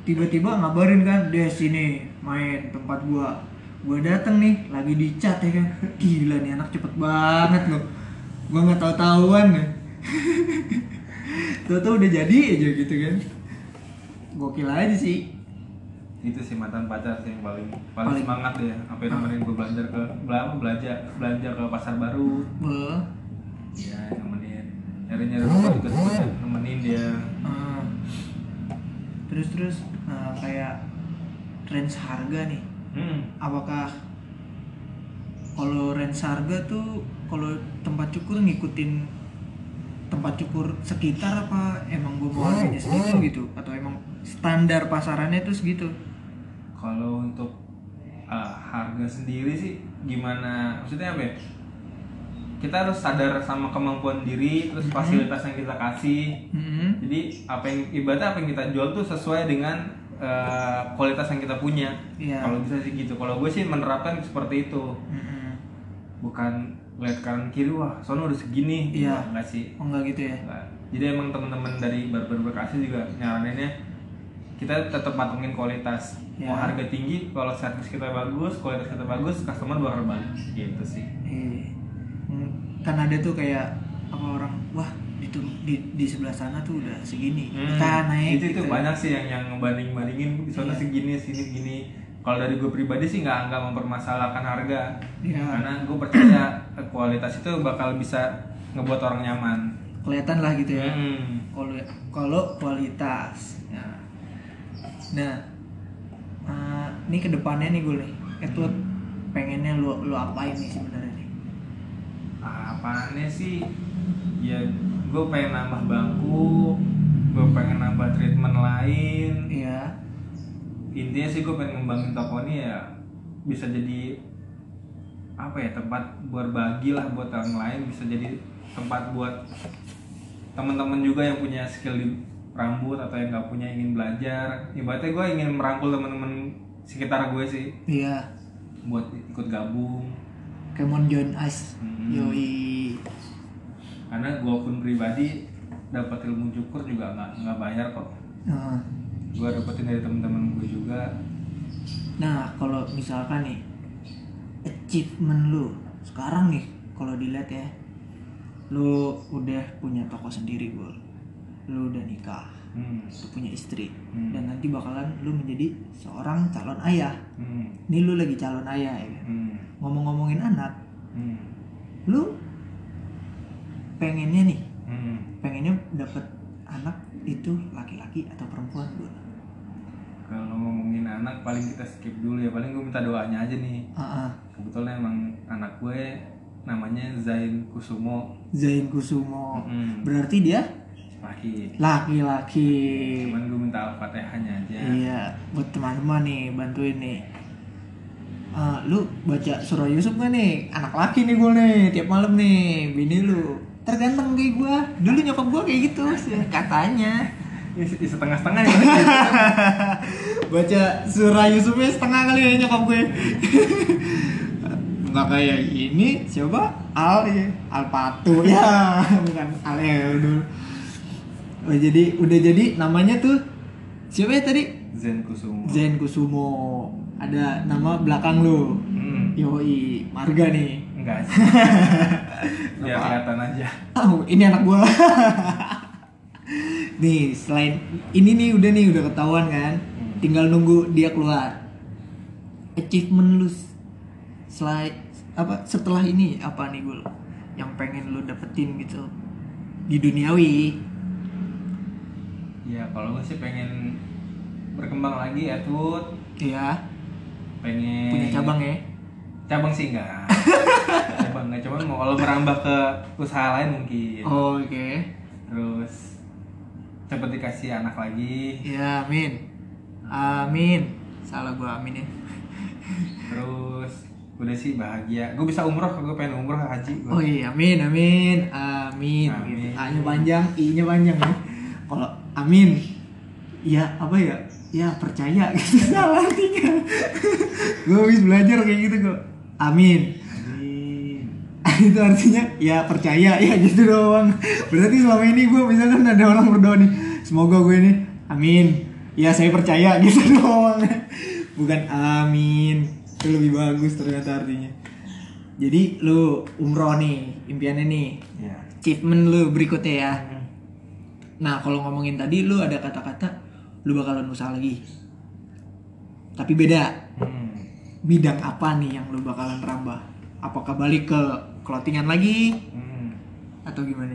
Tiba-tiba ngabarin kan, dia sini main tempat gua. gue dateng nih lagi di chat ya kan gila nih anak cepet banget loh gue nggak tahu tahuan ya tahu tahu udah jadi aja gitu kan. Gokil aja sih. Itu sih mantan pacar sih yang paling paling, Paling- semangat ya apa yang nemenin gue belajar ke belum belanja belanja ke pasar baru. Wah, ya nemenin. Nyari nyari tempat ikut ikut nemenin dia. Ah. terus terus nah, kayak range harga nih. Hmm. apakah kalau range harga tuh kalau tempat cukur ngikutin tempat cukur sekitar apa emang gue mau harganya segitu gitu? Atau emang standar pasarannya tuh segitu? Kalau untuk uh, harga sendiri sih gimana maksudnya apa ya? Kita harus sadar sama kemampuan diri terus fasilitas yang kita kasih. Hmm. jadi apa yang ibaratnya apa yang kita jual tuh sesuai dengan uh, kualitas yang kita punya. Iya. kalau bisa sih gitu. Kalau gue sih menerapkan seperti itu. Mm-mm. bukan lihat kanan kiri wah sono udah segini Iya. Enggak sih oh enggak gitu ya Enggak. jadi emang teman-teman dari barber Bekasi juga nyaraninnya kita tetap matengin kualitas Ya. mau harga tinggi kalau servis kita bagus kualitas kita bagus customer bakal balik gitu sih Iya. Hmm, kan ada tuh kayak apa orang wah itu di, di sebelah sana tuh udah segini kita naik Hmm. itu itu gitu. banyak sih yang yang ngebanding bandingin di sana Iya. segini sini gini kalau dari gue pribadi sih nggak nggak mempermasalahkan harga Iya. karena gue percaya eh, kualitas itu bakal bisa ngebuat orang nyaman kelihatan lah gitu ya Hmm. kalau kalau kualitas ya. nah eh, ini ke depannya nih gue nih Edward pengennya lu lu apain nih sebenarnya nih Apanya sih? Ya gue pengen nambah bangku, gue pengen nambah treatment lain. iya Intinya sih gue pengen ngembangin toko ini ya bisa jadi apa ya tempat berbagi lah buat orang lain bisa jadi tempat buat teman-teman juga yang punya skill di rambut atau yang nggak punya ingin belajar. Ibaratnya gue ingin merangkul teman-teman sekitar gue sih. Iya. Buat ikut gabung. Kemon John Ice Hmm. yoi. Karena gue pun pribadi dapat ilmu cukur juga nggak nggak bayar kok. Nah, gue dapetin dari teman-teman gue juga Nah, kalau misalkan nih achievement lu sekarang nih kalau dilihat ya lu udah punya toko sendiri gue lu udah nikah hmm. lu punya istri Hmm. dan nanti bakalan lu menjadi seorang calon ayah Hmm. ini lu lagi calon ayah ya kan? Hmm. ngomong-ngomongin anak Hmm. lu pengennya nih Hmm. pengennya dapet anak itu laki-laki atau perempuan gue kalau ngomongin anak paling kita skip dulu ya paling gue minta doanya aja nih ah. kebetulan emang anak gue namanya Zain Kusumo Zain Kusumo Hmm. berarti dia laki laki-laki cuman gue minta al-fatihahnya aja Iya, buat teman-teman nih, bantuin nih. Ah, lu baca surah Yusuf gak nih? Anak laki nih gue nih, tiap malam nih, bini lu. Terganteng kayak gue. Dulu nyokap gue kayak gitu, sih, katanya. Ini se- setengah-setengah ya Baca surah Yusufnya setengah kali ya nyokap gue. Nggak kayak ini, siapa? Al ya, Al Patu ya, bukan Al Eldul. Oh, jadi udah jadi namanya tuh siapa ya tadi? Zen Kusumo Zen Kusumo ada nama belakang lu hmm. Yoi Marga nih enggak sih biar kelihatan aja oh, ini anak gua nih selain ini nih udah nih udah ketahuan kan? Tinggal nunggu dia keluar. Achievement lu selain apa setelah ini apa nih gul? Yang pengen lu dapetin gitu di duniawi? Ya kalau gue sih pengen berkembang lagi ya tuh iya. Pengen punya cabang ya? Cabang sih enggak. Cabang enggak cuman mau kalau merambah ke usaha lain mungkin. Oh, oke. Terus cepet dikasih anak lagi ya amin amin salah gua amin ya terus udah sih bahagia gue bisa umroh gue pengen umroh haji gua. Oh iya, amin, amin, amin. Amin. Gitu. A-nya panjang, I-nya panjang ya. Kalau amin, ya apa ya? Ya percaya gitu. Salah artinya. gue habis belajar kayak gitu kok. Amin. Itu artinya ya percaya ya gitu doang. Berarti selama ini gue misalkan ada orang berdoa nih, semoga gue ini amin. Ya saya percaya gitu doang. Bukan amin. itu lebih bagus ternyata artinya jadi lu umroh nih impiannya nih Iya. achievement lu berikutnya ya nah kalau ngomongin tadi lu ada kata-kata lu bakalan usaha lagi tapi beda Hmm. bidang apa nih yang lu bakalan rambah apakah balik ke clothingan lagi Hmm. atau gimana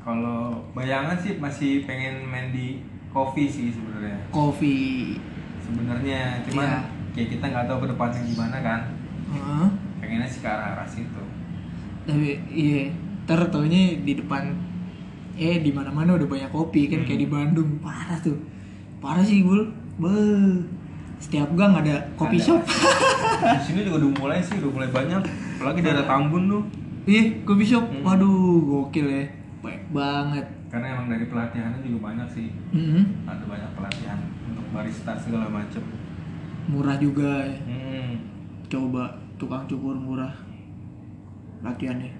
Kalau bayangan sih masih pengen main di coffee sih sebenarnya. coffee Sebenarnya cuman Iya. kayak kita nggak tahu ke depannya gimana kan. Heeh. Pengennya sih ke arah arah situ. tapi iya ter di depan eh di mana mana udah banyak kopi kan kayak di Bandung parah tuh parah sih gul be setiap gang ada kopi Ada. shop Di sini juga udah mulai sih, udah mulai banyak. Apalagi daerah Tambun tuh. iya kopi shop Hmm. waduh gokil ya baik banget Karena emang dari pelatihannya juga banyak sih. Mhm. Ada banyak pelatihan untuk barista segala macem. murah juga ya. Hmm. coba tukang cukur murah latihannya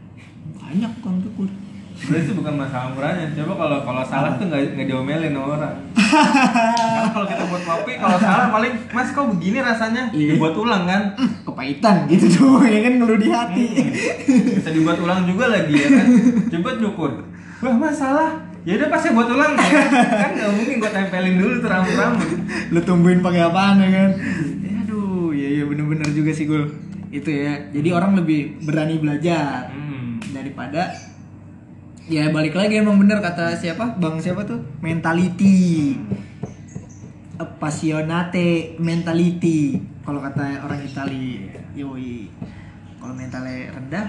banyak tukang cukur Sih bukan masalah murahnya. Coba kalau kalau salah tuh nggak nggak diomelin sama orang. Karena kalau kita buat kopi, kalau salah paling Mas kok begini rasanya? Iya. Dibuat ulang kan? kepahitan gitu tuh ya kan ngeluh di hati Hmm. Bisa dibuat ulang juga lagi ya kan? Coba cukur. Wah mas salah. Ya udah pas saya buat ulang ya. kan nggak mungkin gua tempelin dulu tuh rambut-rambut. lu tumbuhin pakai apaan ya kan Ya, aduh ya ya bener-bener juga sih gul itu ya jadi orang lebih berani belajar Hmm. daripada ya balik lagi emang bener kata siapa bang siapa tuh mentality passionate mentality kalau kata orang Itali yoi kalau mentalnya rendah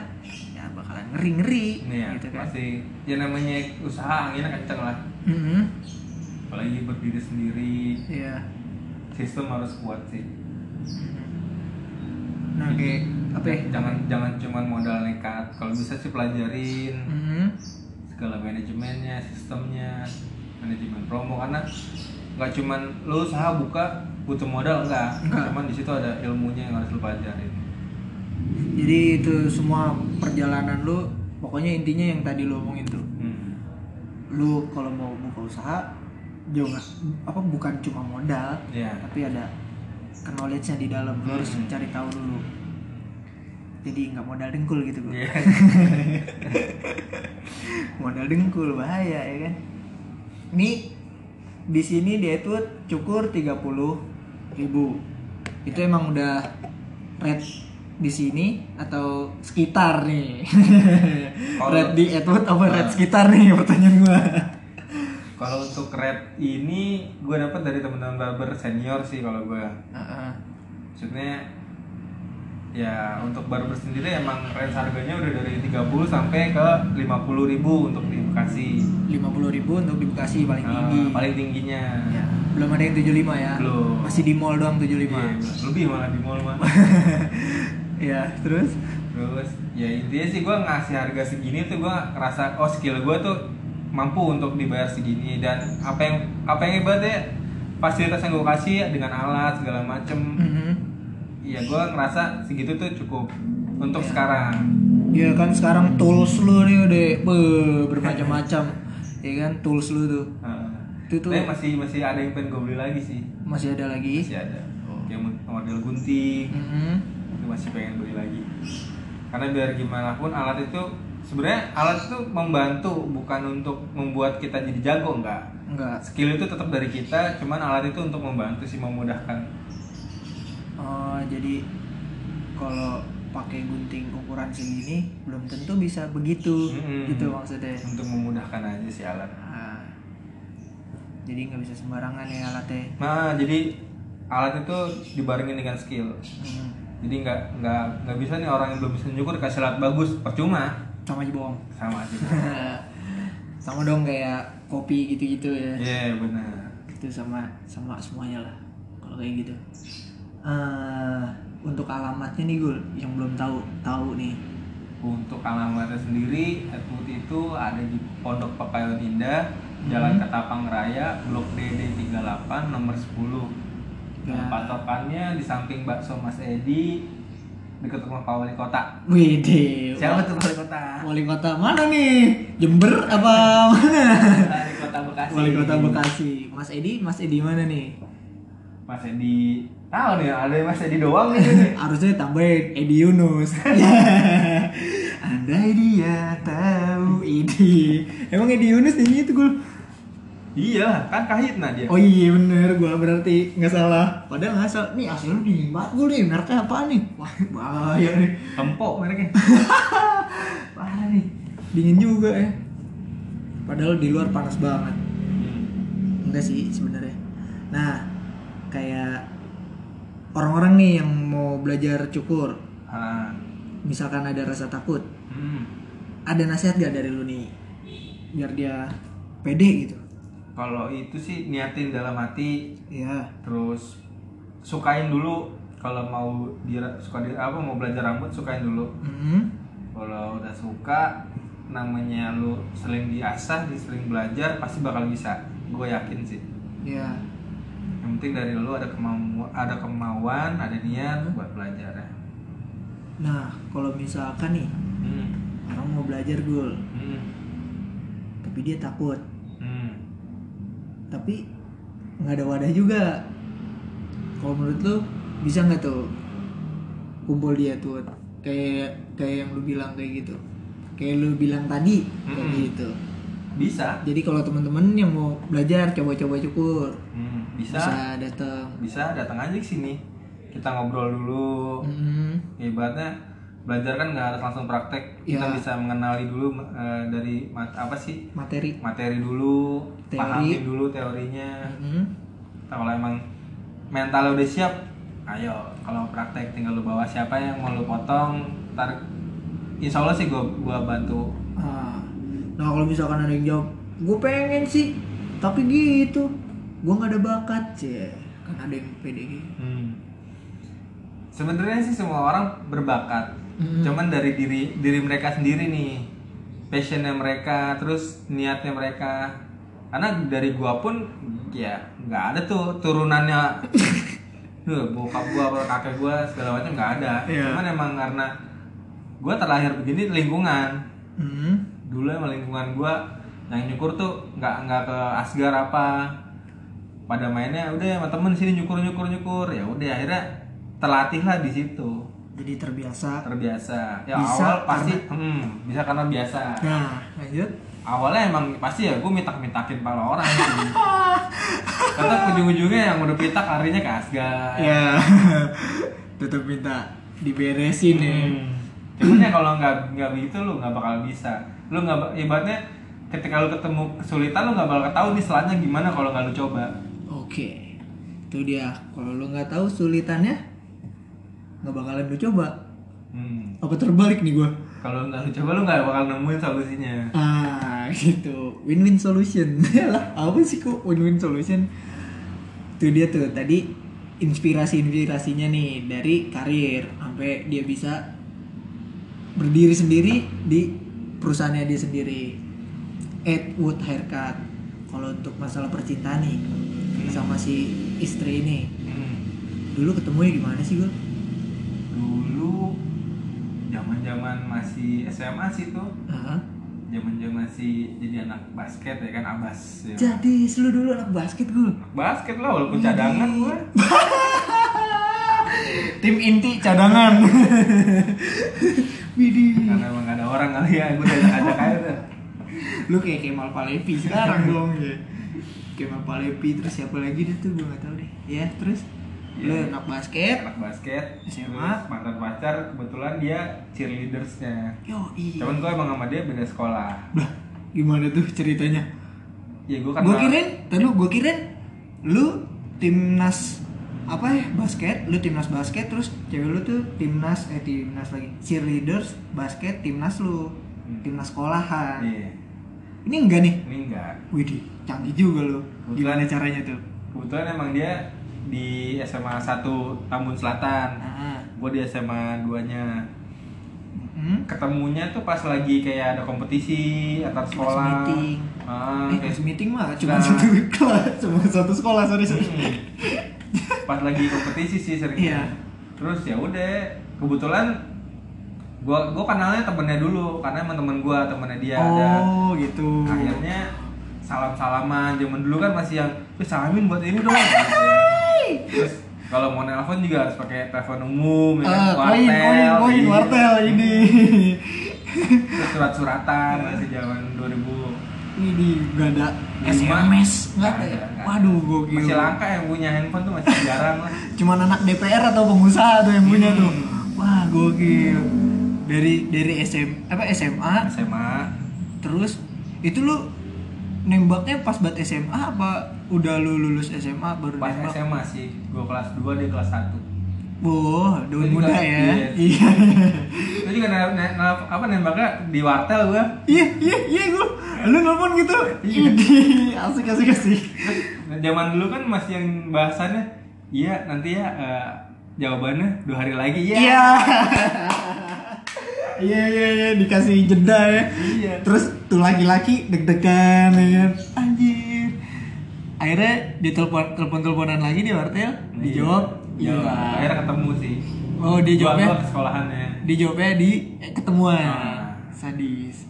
ya bakalan ngeri ngeri Nih ya, gitu kan pasti ya namanya usaha anginnya kenceng lah. Mhm. Apalagi berdiri sendiri, Iya. sistem harus kuat sih. nah kayak apa ya Jangan jangan cuman modal nekat. Kalau bisa sih pelajarin Mhm. Segala manajemennya, sistemnya, manajemen promo karena nggak cuman lu usaha buka butuh modal enggak, Enggak. cuman di situ ada ilmunya yang harus lu pelajarin. jadi itu semua perjalanan lu pokoknya intinya yang tadi lu omongin tuh Hmm. lu kalau mau buka usaha jangan apa bukan cuma modal Iya. tapi ada knowledge-nya di dalam lu harus Hmm. cari tahu dulu jadi nggak modal dengkul gitu Iya. modal dengkul bahaya ya kan ini di sini dia itu cukur 30 ribu itu emang udah rate di sini atau sekitar nih Kalau- rate di Edward apa Nah. rate sekitar nih pertanyaan gua Kalau untuk rate ini gue dapat dari teman-teman barber senior sih kalau gue. Heeh. Maksudnya ya untuk barber sendiri emang range harganya udah dari 30 sampai ke 50 ribu untuk di Bekasi. 50 ribu untuk di Bekasi paling Eh, tinggi paling tingginya. Ya, belum ada yang 75 ya Belum. masih di mall doang 75 Iya, lebih malah di mall mah. ya terus Terus ya intinya sih gue ngasih harga segini tuh gue ngerasa oh skill gue tuh mampu untuk dibayar segini dan apa yang apa yang hebatnya fasilitas yang gue kasih dengan alat segala macem Mhm. Ya gue ngerasa segitu tuh cukup untuk Ya. sekarang Ya kan sekarang tools lu nih udah be- bermacam-macam. ya kan tools lu tuh. Itu tuh Tapi masih masih ada yang pengen gue beli lagi sih masih ada lagi. masih ada Oh. yang model gunting Mhm. itu masih pengen beli lagi karena biar gimana pun alat itu sebenarnya alat itu membantu bukan untuk membuat kita jadi jago enggak Enggak. skill itu tetap dari kita cuman alat itu untuk membantu sih memudahkan Oh, jadi kalau pakai gunting ukuran segini belum tentu bisa begitu. Mm-mm. Gitu maksudnya. untuk memudahkan aja sih alat Ah. jadi nggak bisa sembarangan ya alatnya. nah jadi alat itu dibarengin dengan skill Hmm. jadi nggak nggak nggak bisa nih orang yang belum bisa nyukur kasih alat bagus percuma Sama aja bohong. sama aja sama dong kayak kopi gitu-gitu ya. iya benar itu sama sama semuanya lah kalau kayak gitu eh untuk alamatnya nih Gul yang belum tahu tahu nih Untuk alamatnya sendiri, Atwood itu ada di Pondok Pekayon Indah, Jalan Hmm. Ketapang Raya, Blok DD 38, nomor 10. Ya. Nah, patokannya di samping bakso Mas Edi, dekat rumah Pak Wali Kota. Wede Siapa tuh Wali Kota? wali kota mana nih Jember apa mana Wali Kota Bekasi. wali kota Bekasi Mas Edi Mas Edi mana nih Mas Edi Tahu nih, ada Mas Edi doang nih. Harusnya tambahin Edi Yunus. Andai dia tahu Edi. Emang Edi Yunus nyanyi itu gue. iya, kan kahitna dia. Oh iya bener, gue berarti nggak salah. Padahal nggak salah. Nih asli lu dingin banget gue nih. Mereknya apa nih? Wah bahaya nih. Empok mereknya. Parah nih. Dingin juga ya. Padahal di luar panas banget. Enggak sih sebenarnya. Nah, kayak orang-orang nih yang mau belajar cukur, Ah. misalkan ada rasa takut, Hmm. ada nasihat gak dari lu nih biar dia pede gitu? Kalau itu sih niatin dalam hati, Iya. terus sukain dulu kalau mau dia suka di apa mau belajar rambut sukain dulu. Hmm. Kalau udah suka namanya lu sering diasah, sering belajar pasti bakal bisa. Gue yakin sih. Iya. Yang penting dari lu ada kemauan, ada kemauan, ada niat buat belajar ya. Nah, kalau misalkan nih Hmm. orang mau belajar gul, Hmm. tapi dia takut, Hmm. tapi nggak ada wadah juga. Kalau menurut lu bisa nggak tuh kumpul dia tuh kayak kayak yang lu bilang kayak gitu, kayak lu bilang tadi kayak Mm-mm. gitu. Bisa. Jadi kalau teman-teman yang mau belajar coba-coba cukur Hmm. Bisa. bisa datang. Bisa datang aja ke sini. Kita ngobrol dulu. Mm-mm. Ibaratnya belajar kan nggak harus langsung praktek. Kita Ya. bisa mengenali dulu eh, dari mat- apa sih Materi. materi dulu, Teori. pahami dulu teorinya. Nah, kalau emang mental udah siap, ayo. Kalau praktek tinggal lu bawa siapa yang mau lu potong, ntar Insya Allah sih gua gua bantu. Ah. Nah kalau misalkan ada yang jawab, gue pengen sih, tapi gitu, gue nggak ada bakat sih. Kan ada yang pede gitu. Hmm. Sebenarnya sih semua orang berbakat, Mm. cuman dari diri diri mereka sendiri nih, passionnya mereka, terus niatnya mereka. Karena dari gua pun ya nggak ada tuh turunannya, tuh bokap gua atau kakek gua segala macam nggak ada. Iya. Cuman emang karena gua terlahir begini lingkungan, Hmm. Dulu emang lingkungan gua yang nyukur tuh nggak nggak ke asgar apa pada mainnya udah sama temen sini nyukur nyukur nyukur ya udah akhirnya terlatih lah di situ Jadi terbiasa. terbiasa ya Bisa awal pasti hmm, bisa karena biasa Nah lanjut. awalnya emang pasti ya gue mintak mintakin pala orang sih kata ujung ujungnya yang udah pitak larinya ke asgar Ya. Tetap minta diberesin ya. Hmm. Cuman ya kalau nggak nggak begitu lu nggak bakal bisa. Lu nggak ba- ibaratnya ketika lu ketemu kesulitan lu nggak bakal tahu nih selanjutnya gimana kalau nggak lu coba. Oke. Itu dia. Kalau lu nggak tahu sulitannya, nggak bakalan lu coba. Hmm. Apa terbalik nih gue? Kalau nggak lu coba lu nggak bakal nemuin solusinya. Ah, gitu. Win-win solution. lah, apa sih kok win-win solution? Itu dia tuh tadi inspirasi-inspirasinya nih dari karir sampai dia bisa berdiri sendiri di perusahaannya dia sendiri. Edwood Haircut. Kalau untuk masalah percintaan nih sama si istri ini, Hmm. dulu ketemunya gimana sih gue? Dulu zaman-zaman masih SMA sih tuh. Zaman-zaman masih jadi anak basket ya kan Abas ya. Jadi lu dulu anak basket gue. Anak basket lah walaupun cadangan gua. Tim inti cadangan. Widih. Karena emang gak ada orang kali ya, gue ajak-ajak aja tuh. Lu kayak Kemal Palevi sekarang dong ya. Kemal Palevi terus siapa lagi deh tuh gue gak tahu deh. Ya terus lu Iya. anak basket. anak basket SMA. terus mantan pacar kebetulan dia cheerleadersnya Yo iya. cuman gue emang sama dia beda sekolah Lah, gimana tuh ceritanya? ya gue kan Gue kirain, tadi gue kirain lu timnas apa ya basket, lu timnas basket terus cewek lu tuh timnas eh timnas lagi cheerleaders basket timnas lu Hmm. timnas sekolahan. iya Ini enggak nih? ini enggak Widih, canggih juga lu. Gimana caranya tuh? kebetulan emang dia di SMA 1 Tambun Selatan Nah, gue di SMA 2 nya hmm? ketemunya tuh pas lagi kayak ada kompetisi antar sekolah meeting. Ah, eh, kayak- kelas meeting mah cuma Nah. satu kelas, cuma satu sekolah, sorry sorry. Hmm. Pas lagi kompetisi sih sering Iya. terus ya udah kebetulan gua gua kenalnya temennya dulu karena emang temen gua temennya dia ada oh, gitu. akhirnya salam salaman zaman dulu kan masih yang "Eh, salamin buat ini dong gitu. terus Kalau mau nelpon juga harus pakai telepon umum, ya, Ah, kan? koin, koin, koin, wartel ini. Terus surat-suratan masih zaman 2000 Ini gak ada Lima. SMS, nggak ada ya? ada, Waduh, ada. gokil. Masih langka yang punya handphone tuh masih jarang lah. Cuman anak DPR atau pengusaha tuh yang punya tuh. Hmm. Wah, gokil. Dari dari SM apa SMA SMA terus itu lu nembaknya pas buat SMA apa udah lu lulus SMA baru pas nembak? SMA sih, gua kelas 2 dia kelas 1 Wah, daun muda juga- ya. iya. Iya. Itu juga ne- ne- ne- apa nembaknya di wartel gua. Iya, iya, iya gua. Lu nelfon gitu. Iya. Asik asik asik. Zaman dulu kan masih yang bahasannya iya nanti ya eh, jawabannya dua hari lagi ya. Iya. Iya iya iya dikasih jeda ya. Iya. Terus tuh laki-laki deg-degan ya kan. Anjir. Akhirnya ditelepon telepon teleponan lagi di wartel, dijawab. Iya. Akhirnya ketemu sih. Oh, dia jawabnya gua ke sekolahannya. dijawabnya di eh, ketemuan. Ah. Sadis.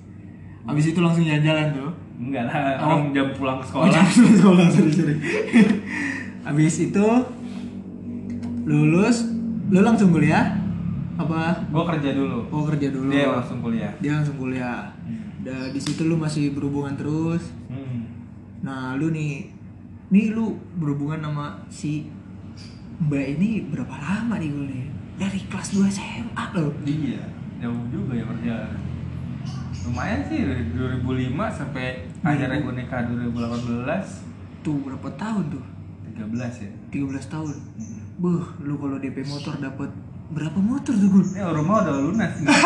Habis itu langsung jalan-jalan tuh. Enggak lah, Oh. orang jam pulang ke Oh, sekolah. jangan sekolah, sorry, sorry. Habis itu lulus, lu langsung kuliah? Apa? Gua kerja dulu. Oh kerja dulu. Dia langsung kuliah. Dia langsung kuliah. Hmm. Dan di situ lu masih berhubungan terus. Hmm. Nah lu nih, nih lu berhubungan sama si Mbak ini berapa lama nih gue nih? Dari kelas 2 SMA loh. Iya, jauh juga ya perjalanan. Lumayan sih dari 2005 sampai akhirnya gue nikah 2018 Tuh berapa tahun tuh? 13 ya. 13 tahun. Hmm. Buh, lu kalau DP motor dapat berapa motor tuh gue? Ini rumah udah lunas nih.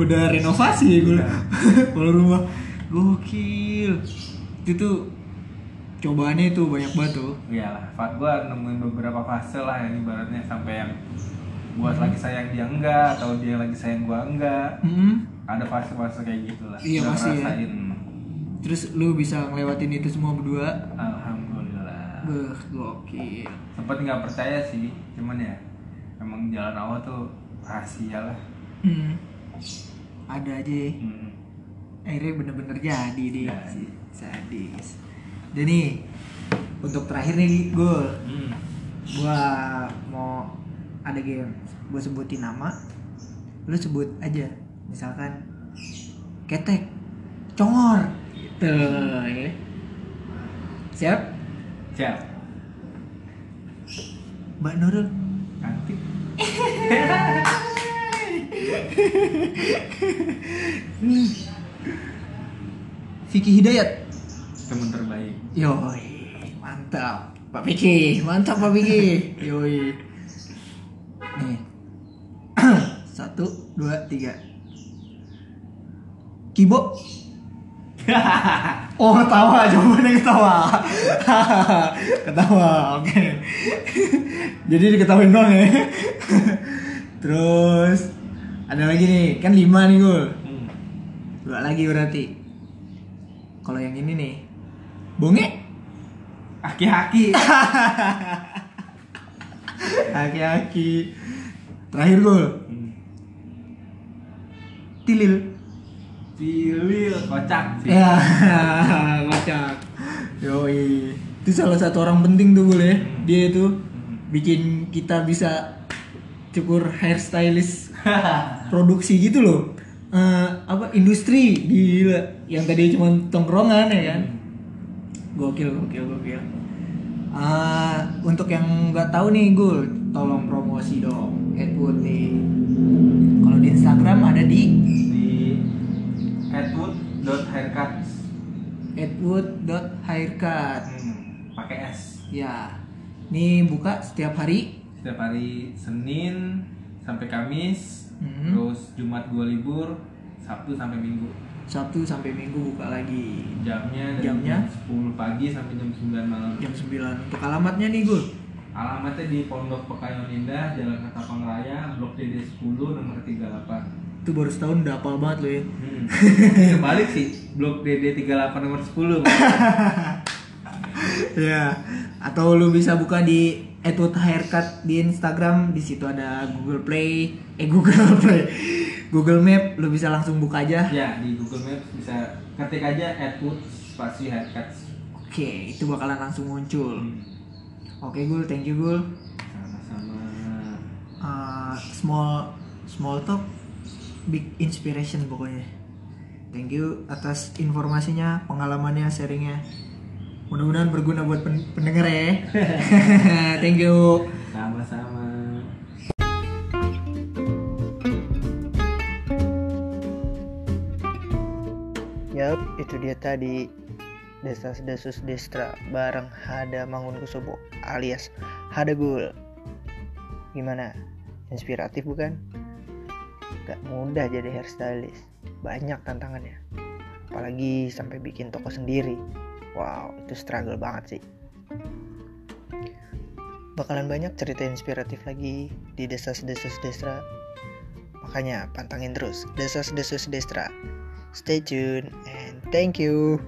Udah renovasi ya gue. Kalau rumah gokil. Itu tuh cobaannya itu banyak banget tuh. Iyalah, gua nemuin beberapa fase lah yang ibaratnya sampai yang buat lagi sayang dia enggak atau dia lagi sayang gua enggak. Hmm. Ada fase-fase kayak gitulah. Iya, Udah pasti ya. Terus lu bisa ngelewatin itu semua berdua. Alhamdulillah. Beuh, gokil. Sempet nggak percaya sih, cuman ya emang jalan Allah tuh rahasia lah. Hmm. Ada aja. Hmm. Akhirnya bener-bener jadi deh. Jadi. Sadis. Dan nih, untuk terakhir nih gue, Hmm. gua mau ada game. Gue sebutin nama, lu sebut aja. Misalkan ketek, congor, gitu. ya. Siap? Siap. Mbak Nurul. Cantik. Vicky Hidayat. Teman terbaik. Yoi, mantap. Pak Vicky, mantap Pak Vicky. Yoi. Nih. Satu, dua, tiga. Kibo. Oh ketawa, jawabannya ketawa. ketawa, oke. Jadi diketawain doang ya. Terus ada lagi nih, kan lima nih gue. Hmm. Dua lagi berarti. Kalau yang ini nih, bonge. Aki-aki. Aki-aki. Terakhir gue, Hmm. tilil. Pilil kocak sih. Ya, kocak. Yoi. Itu salah satu orang penting tuh gue Hmm. Dia itu Hmm. bikin kita bisa cukur hairstylist produksi gitu loh. Eh, apa industri gila yang tadi cuma tongkrongan ya kan gokil gokil gokil Ah, untuk yang nggak tahu nih Gul tolong promosi dong Edwood nih kalau di Instagram ada di Di edwood.haircuts. edwood.haircut Hmm. Pakai S. ya ini buka setiap hari Setiap hari Senin sampai Kamis, Mhm. terus Jumat gua libur, Sabtu sampai Minggu. Sabtu sampai Minggu buka lagi Jamnya dari Jamnya? jam 10 pagi sampai jam 9 malam. jam 9 untuk alamatnya nih Gul Alamatnya di Pondok Pekayon Indah, Jalan Ketapang Raya, Blok DD 10 nomor 38. itu baru setahun udah hafal banget lo ya Hmm. Kebalik sih, Blok DD 38 nomor 10. ya atau lu bisa buka di Edward Haircut di Instagram di situ ada Google Play eh Google Play Google Map lu bisa langsung buka aja ya, di Google Maps bisa ketik aja Edwood spasi haircuts. oke Oke, itu bakalan langsung muncul. Oke, Gul, thank you, Gul. Sama-sama. Uh, small small talk big inspiration pokoknya. Thank you atas informasinya, pengalamannya, sharingnya. Mudah-mudahan berguna buat pen- pendengar ya. thank you. Sama-sama. Itu dia tadi Desas Desus Destra bareng Hada Mangunkusumo alias Hada Gul. Gimana? Inspiratif bukan? Gak mudah jadi hairstylist. Banyak tantangannya. Apalagi sampai bikin toko sendiri. Wow, itu struggle banget sih. Bakalan banyak cerita inspiratif lagi di Desas Desus Destra. Makanya pantangin terus Desas Desus Destra. Stay tuned and thank you.